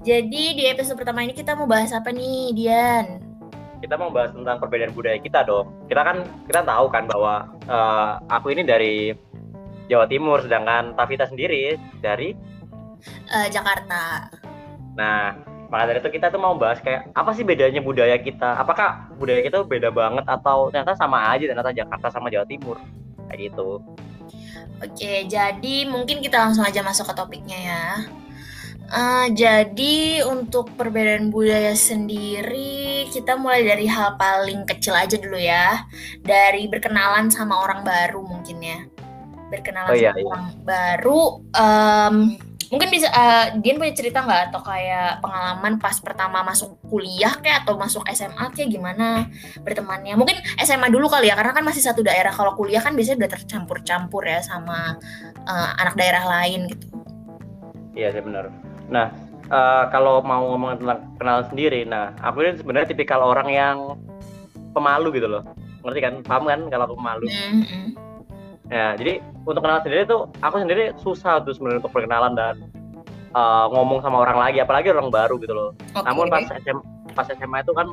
Jadi di episode pertama ini kita mau bahas apa nih, Dian? Kita mau bahas tentang perbedaan budaya kita dong. Kita kan kita tahu kan bahwa eh, aku ini dari Jawa Timur, sedangkan Tavita sendiri dari Eh, Jakarta. Nah, maka dari itu kita tuh mau bahas kayak apa sih bedanya budaya kita? Apakah budaya kita beda banget atau ternyata sama aja ternyata Jakarta sama Jawa Timur? Kayak gitu. Oke, jadi mungkin kita langsung aja masuk ke topiknya ya. Eh, jadi untuk perbedaan budaya sendiri, kita mulai dari hal paling kecil aja dulu ya. Dari berkenalan sama orang baru mungkin ya. Berkenalan Oh, iya, sama iya. orang baru. em, mungkin bisa, eh, Dian punya cerita nggak atau kayak pengalaman pas pertama masuk kuliah kayak atau masuk SMA kayak gimana bertemannya? Mungkin SMA dulu kali ya, karena kan masih satu daerah. Kalau kuliah kan biasanya udah tercampur-campur ya sama eh, anak daerah lain gitu. Iya sih benar. Nah, uh, kalau mau ngomong tentang kenalan sendiri, nah aku ini sebenarnya tipikal orang yang pemalu gitu loh. Ngerti kan? Paham kan kalau aku pemalu? Mm-hmm. Ya, jadi untuk kenalan sendiri tuh aku sendiri susah tuh sebenarnya untuk perkenalan dan uh, ngomong sama orang lagi, apalagi orang baru gitu loh. Okay. Namun pas SM, pas SMA itu kan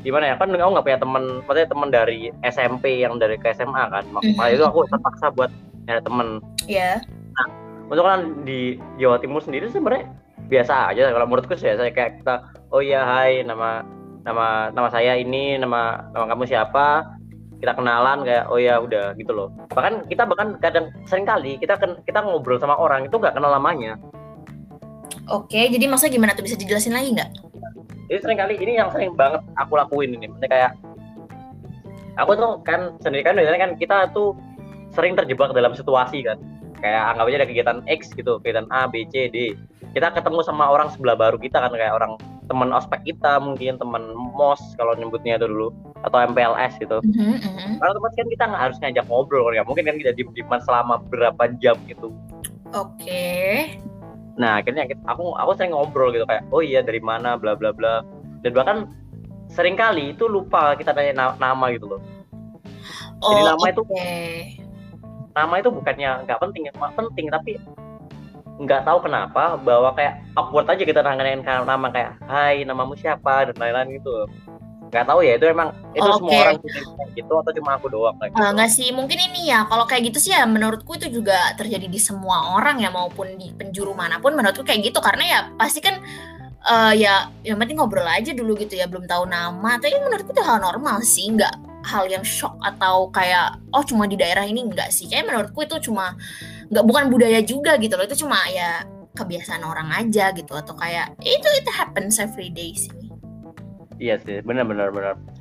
gimana ya kan aku nggak punya teman, maksudnya teman dari SMP yang dari ke SMA kan, makanya mm-hmm. itu aku terpaksa buat nyari temen. Iya. Yeah. Nah, untuk kan di Jawa Timur sendiri sebenarnya biasa aja kalau menurutku sih saya kayak kita oh iya hai nama nama nama saya ini nama nama kamu siapa kita kenalan kayak oh ya udah gitu loh. Bahkan kita bahkan kadang sering kali kita kita ngobrol sama orang itu nggak kenal lamanya. Oke jadi maksudnya gimana tuh? Bisa dijelasin lagi nggak? Jadi sering kali ini yang sering banget aku lakuin ini. Maksudnya kayak aku tuh kan sendiri kan biasanya kan kita tuh sering terjebak dalam situasi kan. Kayak anggap aja ada kegiatan X gitu kegiatan A B C D. Kita ketemu sama orang sebelah baru kita kan kayak orang teman ospek kita mungkin teman mos kalau nyebutnya itu dulu atau MPLS gitu mm-hmm. mm-hmm. kalau teman kan kita nggak harus ngajak ngobrol kan mungkin kan kita di dieman selama berapa jam gitu oke okay. nah akhirnya aku aku sering ngobrol gitu kayak oh iya dari mana bla bla bla dan bahkan sering kali itu lupa kita tanya nama gitu loh oh, jadi nama okay. itu nama itu bukannya nggak penting ya penting tapi nggak tahu kenapa bahwa kayak awkward aja kita nanganin nama kayak Hai namamu siapa dan lain-lain gitu nggak tahu ya itu emang itu okay. semua orang gitu atau cuma aku doang kayak gitu. nggak sih mungkin ini ya kalau kayak gitu sih ya menurutku itu juga terjadi di semua orang ya maupun di penjuru mana pun menurutku kayak gitu. Karena ya pasti kan uh, ya yang penting ngobrol aja dulu gitu ya belum tahu nama. Tapi menurutku itu hal normal sih nggak hal yang shock atau kayak oh cuma di daerah ini enggak sih. Kayak menurutku itu cuma nggak bukan budaya juga gitu loh. Itu cuma ya kebiasaan orang aja gitu atau kayak itu itu happens every day sih iya sih benar benar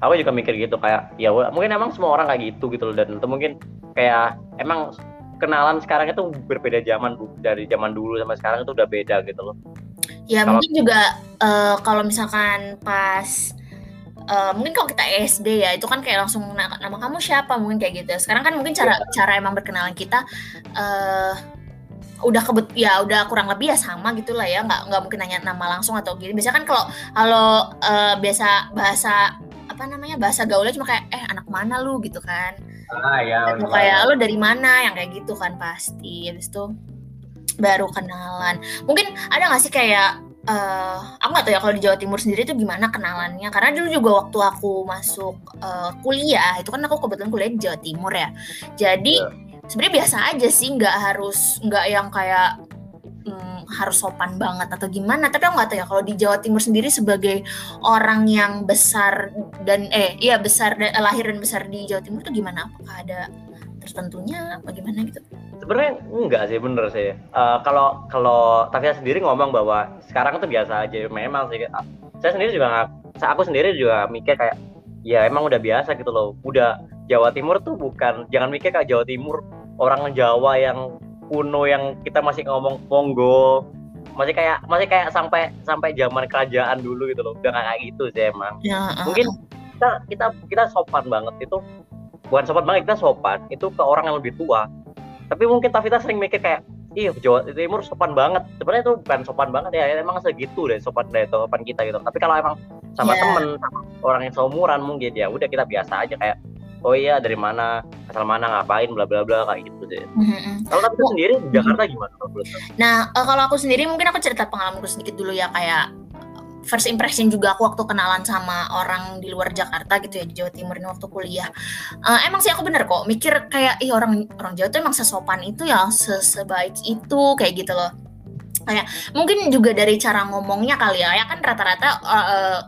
aku juga mikir gitu kayak ya mungkin emang semua orang kayak gitu gitu loh dan itu mungkin kayak emang kenalan sekarang itu berbeda zaman bu dari zaman dulu sama sekarang itu udah beda gitu loh ya kalo, mungkin juga uh, kalau misalkan pas uh, mungkin kalau kita SD ya itu kan kayak langsung nama, nama kamu siapa mungkin kayak gitu. Sekarang kan mungkin cara yeah. cara emang berkenalan kita uh, udah kebet ya udah kurang lebih ya sama gitulah ya nggak nggak mungkin nanya nama langsung atau gini. Biasanya kan kalau kalau uh, biasa bahasa apa namanya bahasa gaulnya cuma kayak eh anak mana lu? gitu kan. Ah ya atau kayak lu dari mana? yang kayak gitu kan pasti. Habis itu baru kenalan. Mungkin ada nggak sih kayak uh, aku nggak tahu ya kalau di Jawa Timur sendiri itu gimana kenalannya. Karena dulu juga waktu aku masuk uh, kuliah itu kan aku kebetulan kuliah di Jawa Timur ya. Jadi yeah. Sebenarnya biasa aja sih nggak harus nggak yang kayak hmm, harus sopan banget atau gimana. Tapi aku nggak tahu ya kalau di Jawa Timur sendiri sebagai orang yang besar dan eh iya besar dan lahir dan besar di Jawa Timur itu gimana? Apakah ada tertentunya? Bagaimana gitu? Sebenarnya enggak sih bener sih. Uh, kalau kalau Tavia sendiri ngomong bahwa sekarang tuh biasa aja memang sih. Saya sendiri juga aku sendiri juga mikir kayak ya emang udah biasa gitu loh. Udah Jawa Timur tuh bukan jangan mikir kayak Jawa Timur orang Jawa yang kuno yang kita masih ngomong Monggo. Masih kayak masih kayak sampai sampai zaman kerajaan dulu gitu loh. Udah kayak gitu sih emang. Ya, uh, mungkin kita kita kita sopan banget itu. Bukan sopan banget kita sopan. Itu ke orang yang lebih tua. Tapi mungkin Tavita sering mikir kayak iya Jawa Timur sopan banget. Sebenarnya itu bukan sopan banget ya emang segitu deh sopan deh sopan kita gitu. Tapi kalau emang sama yeah. temen sama orang yang seumuran mungkin ya udah kita biasa aja kayak oh iya dari mana asal mana ngapain bla bla bla kayak gitu deh. Mm-hmm. Kalau tapi sendiri di Jakarta gimana? Nah uh, kalau aku sendiri mungkin aku cerita pengalamanku sedikit dulu ya kayak first impression juga aku waktu kenalan sama orang di luar Jakarta gitu ya di Jawa Timur ini waktu kuliah. Uh, emang sih aku bener kok mikir kayak ih orang orang Jawa tuh emang sesopan itu ya sebaik itu kayak gitu loh. Kayak mungkin juga dari cara ngomongnya kali ya, ya kan rata-rata uh,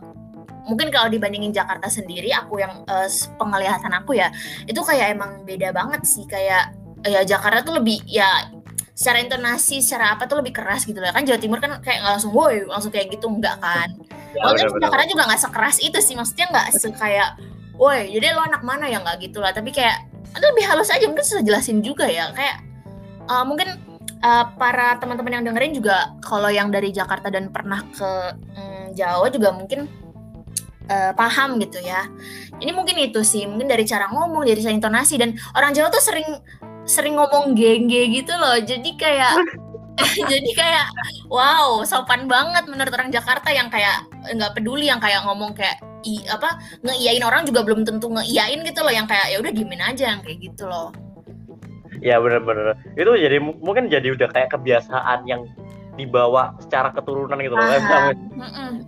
mungkin kalau dibandingin Jakarta sendiri aku yang uh, penglihatan aku ya itu kayak emang beda banget sih kayak ya Jakarta tuh lebih ya secara intonasi secara apa tuh lebih keras gitu lah kan Jawa Timur kan kayak nggak langsung woi langsung kayak gitu enggak kan? Ya, walaupun Jakarta juga nggak sekeras itu sih maksudnya nggak kayak woi jadi lo anak mana ya? Nggak gitu lah tapi kayak itu lebih halus aja mungkin susah jelasin juga ya kayak uh, mungkin uh, para teman-teman yang dengerin juga kalau yang dari Jakarta dan pernah ke um, Jawa juga mungkin uh, paham gitu ya. Ini mungkin itu sih, mungkin dari cara ngomong, dari cara intonasi dan orang Jawa tuh sering sering ngomong gengge gitu loh. Jadi kayak jadi kayak wow sopan banget menurut orang Jakarta yang kayak nggak peduli yang kayak ngomong kayak i apa ngeiyain orang juga belum tentu ngeiyain gitu loh. Yang kayak ya udah diemin aja yang kayak gitu loh. Ya bener-bener. Itu jadi mungkin jadi udah kayak kebiasaan yang dibawa secara keturunan gitu loh. Kan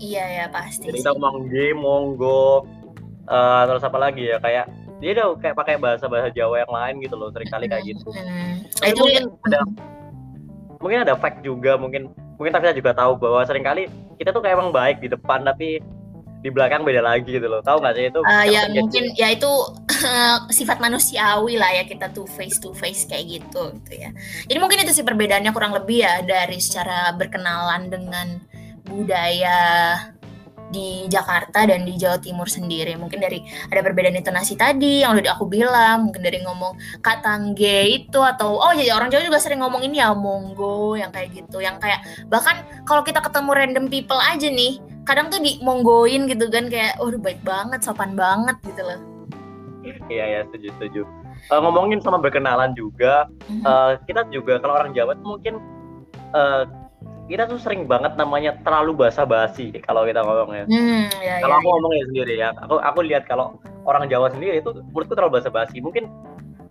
iya ya pasti jadi kita ngomong G monggo uh, terus apa lagi ya kayak dia udah kayak pakai bahasa bahasa Jawa yang lain gitu loh sering kali kayak gitu. Hmm. itu mungkin ada mungkin ada fact juga mungkin mungkin tapi saya juga tahu bahwa sering kali kita tuh kayak emang baik di depan tapi di belakang beda lagi gitu loh. Tahu nggak sih itu uh, ya mungkin ya itu sifat manusiawi lah ya kita tuh face to face kayak gitu gitu ya. Jadi mungkin itu sih perbedaannya kurang lebih ya dari secara berkenalan dengan budaya di Jakarta dan di Jawa Timur sendiri. Mungkin dari ada perbedaan intonasi tadi yang udah aku bilang, mungkin dari ngomong katangge itu atau oh ya orang Jawa juga sering ngomong ini ya monggo yang kayak gitu, yang kayak bahkan kalau kita ketemu random people aja nih, kadang tuh di monggoin gitu kan kayak oh baik banget, sopan banget gitu loh. Iya ya setuju setuju. Uh, ngomongin sama berkenalan juga, mm-hmm. uh, kita juga kalau orang Jawa tuh mungkin uh, kita tuh sering banget namanya terlalu basa-basi kalau kita ngomongnya. Hmm, ya, kalau ya, aku ya. ngomongnya sendiri ya, aku aku lihat kalau orang Jawa sendiri itu menurutku terlalu basa-basi. Mungkin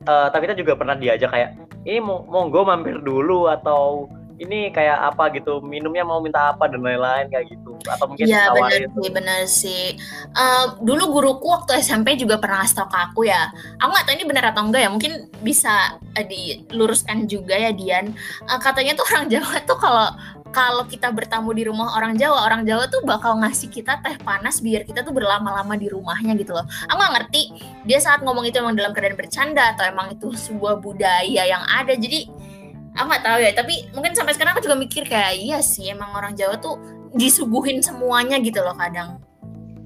uh, tapi kita juga pernah diajak kayak ini mau monggo mampir dulu atau ini kayak apa gitu minumnya mau minta apa dan lain-lain kayak gitu. Atau mungkin Iya benar sih benar sih. Uh, dulu guruku waktu SMP juga pernah ngasih tau ke aku ya. Aku nggak tahu ini benar atau enggak ya mungkin bisa uh, diluruskan juga ya Dian. Uh, katanya tuh orang Jawa tuh kalau kalau kita bertamu di rumah orang Jawa, orang Jawa tuh bakal ngasih kita teh panas biar kita tuh berlama-lama di rumahnya gitu loh. Aku gak ngerti dia saat ngomong itu emang dalam keadaan bercanda atau emang itu sebuah budaya yang ada. Jadi aku nggak tahu ya. Tapi mungkin sampai sekarang aku juga mikir kayak iya sih emang orang Jawa tuh disuguhin semuanya gitu loh kadang.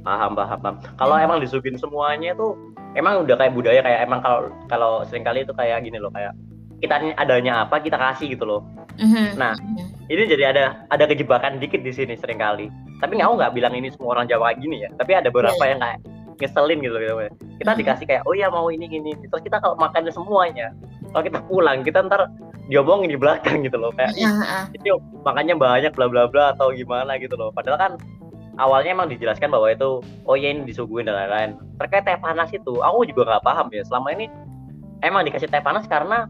Paham, paham, paham. Kalau hmm. emang disuguhin semuanya tuh emang udah kayak budaya kayak emang kalau kalau sering kali itu kayak gini loh kayak kita adanya apa kita kasih gitu loh. Mm-hmm. Nah, mm-hmm. ini jadi ada ada kejebakan dikit di sini sering kali. Tapi nggak nggak bilang ini semua orang Jawa gini ya. Tapi ada beberapa yeah. yang kayak ngeselin gitu gitu. Kita mm-hmm. dikasih kayak oh ya mau ini gini. Terus kita kalau makannya semuanya, kalau kita pulang kita ntar diomongin di belakang gitu loh kayak itu makannya banyak bla bla bla atau gimana gitu loh. Padahal kan awalnya emang dijelaskan bahwa itu oh ya ini disuguhin dan lain-lain. Terkait teh panas itu, aku juga nggak paham ya. Selama ini emang dikasih teh panas karena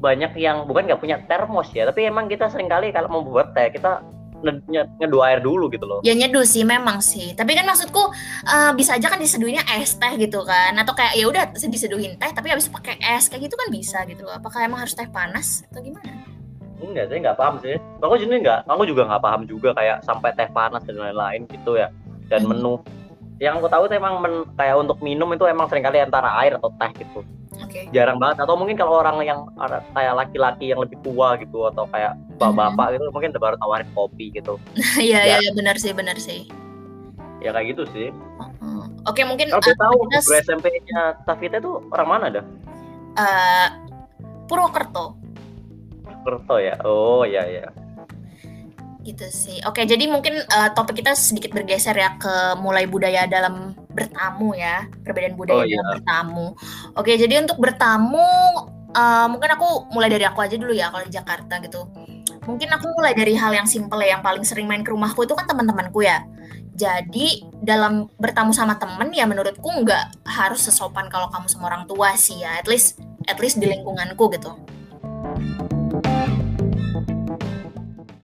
banyak yang bukan nggak punya termos ya tapi emang kita sering kali kalau mau buat teh kita nyeduh air dulu gitu loh. Ya nyeduh sih memang sih. Tapi kan maksudku uh, bisa aja kan diseduhinnya es teh gitu kan. Atau kayak ya udah diseduhin teh tapi habis pakai es kayak gitu kan bisa gitu loh. Apakah emang harus teh panas atau gimana? Enggak, saya nggak paham sih. Aku jadi nggak, aku juga nggak paham juga kayak sampai teh panas dan lain-lain gitu ya. Dan hmm. menu yang aku tahu tuh emang men, kayak untuk minum itu emang sering kali antara air atau teh gitu okay. jarang banget. Atau mungkin kalau orang yang kayak laki-laki yang lebih tua gitu atau kayak bapak-bapak gitu mungkin baru tawarin kopi gitu. Iya iya ya, benar sih benar sih. Ya kayak gitu sih. Uh, oke okay, mungkin kalau uh, tahu kita... guru SMP-nya Tafita itu orang mana dah? Uh, Purwokerto. Purwokerto ya? Oh ya ya gitu sih. Oke, jadi mungkin uh, topik kita sedikit bergeser ya ke mulai budaya dalam bertamu ya, perbedaan budaya oh, dalam iya. bertamu. Oke, jadi untuk bertamu uh, mungkin aku mulai dari aku aja dulu ya kalau di Jakarta gitu. Mungkin aku mulai dari hal yang simple ya, yang paling sering main ke rumahku itu kan teman-temanku ya. Jadi dalam bertamu sama temen ya menurutku nggak harus sesopan kalau kamu sama orang tua sih ya, at least at least di lingkunganku gitu.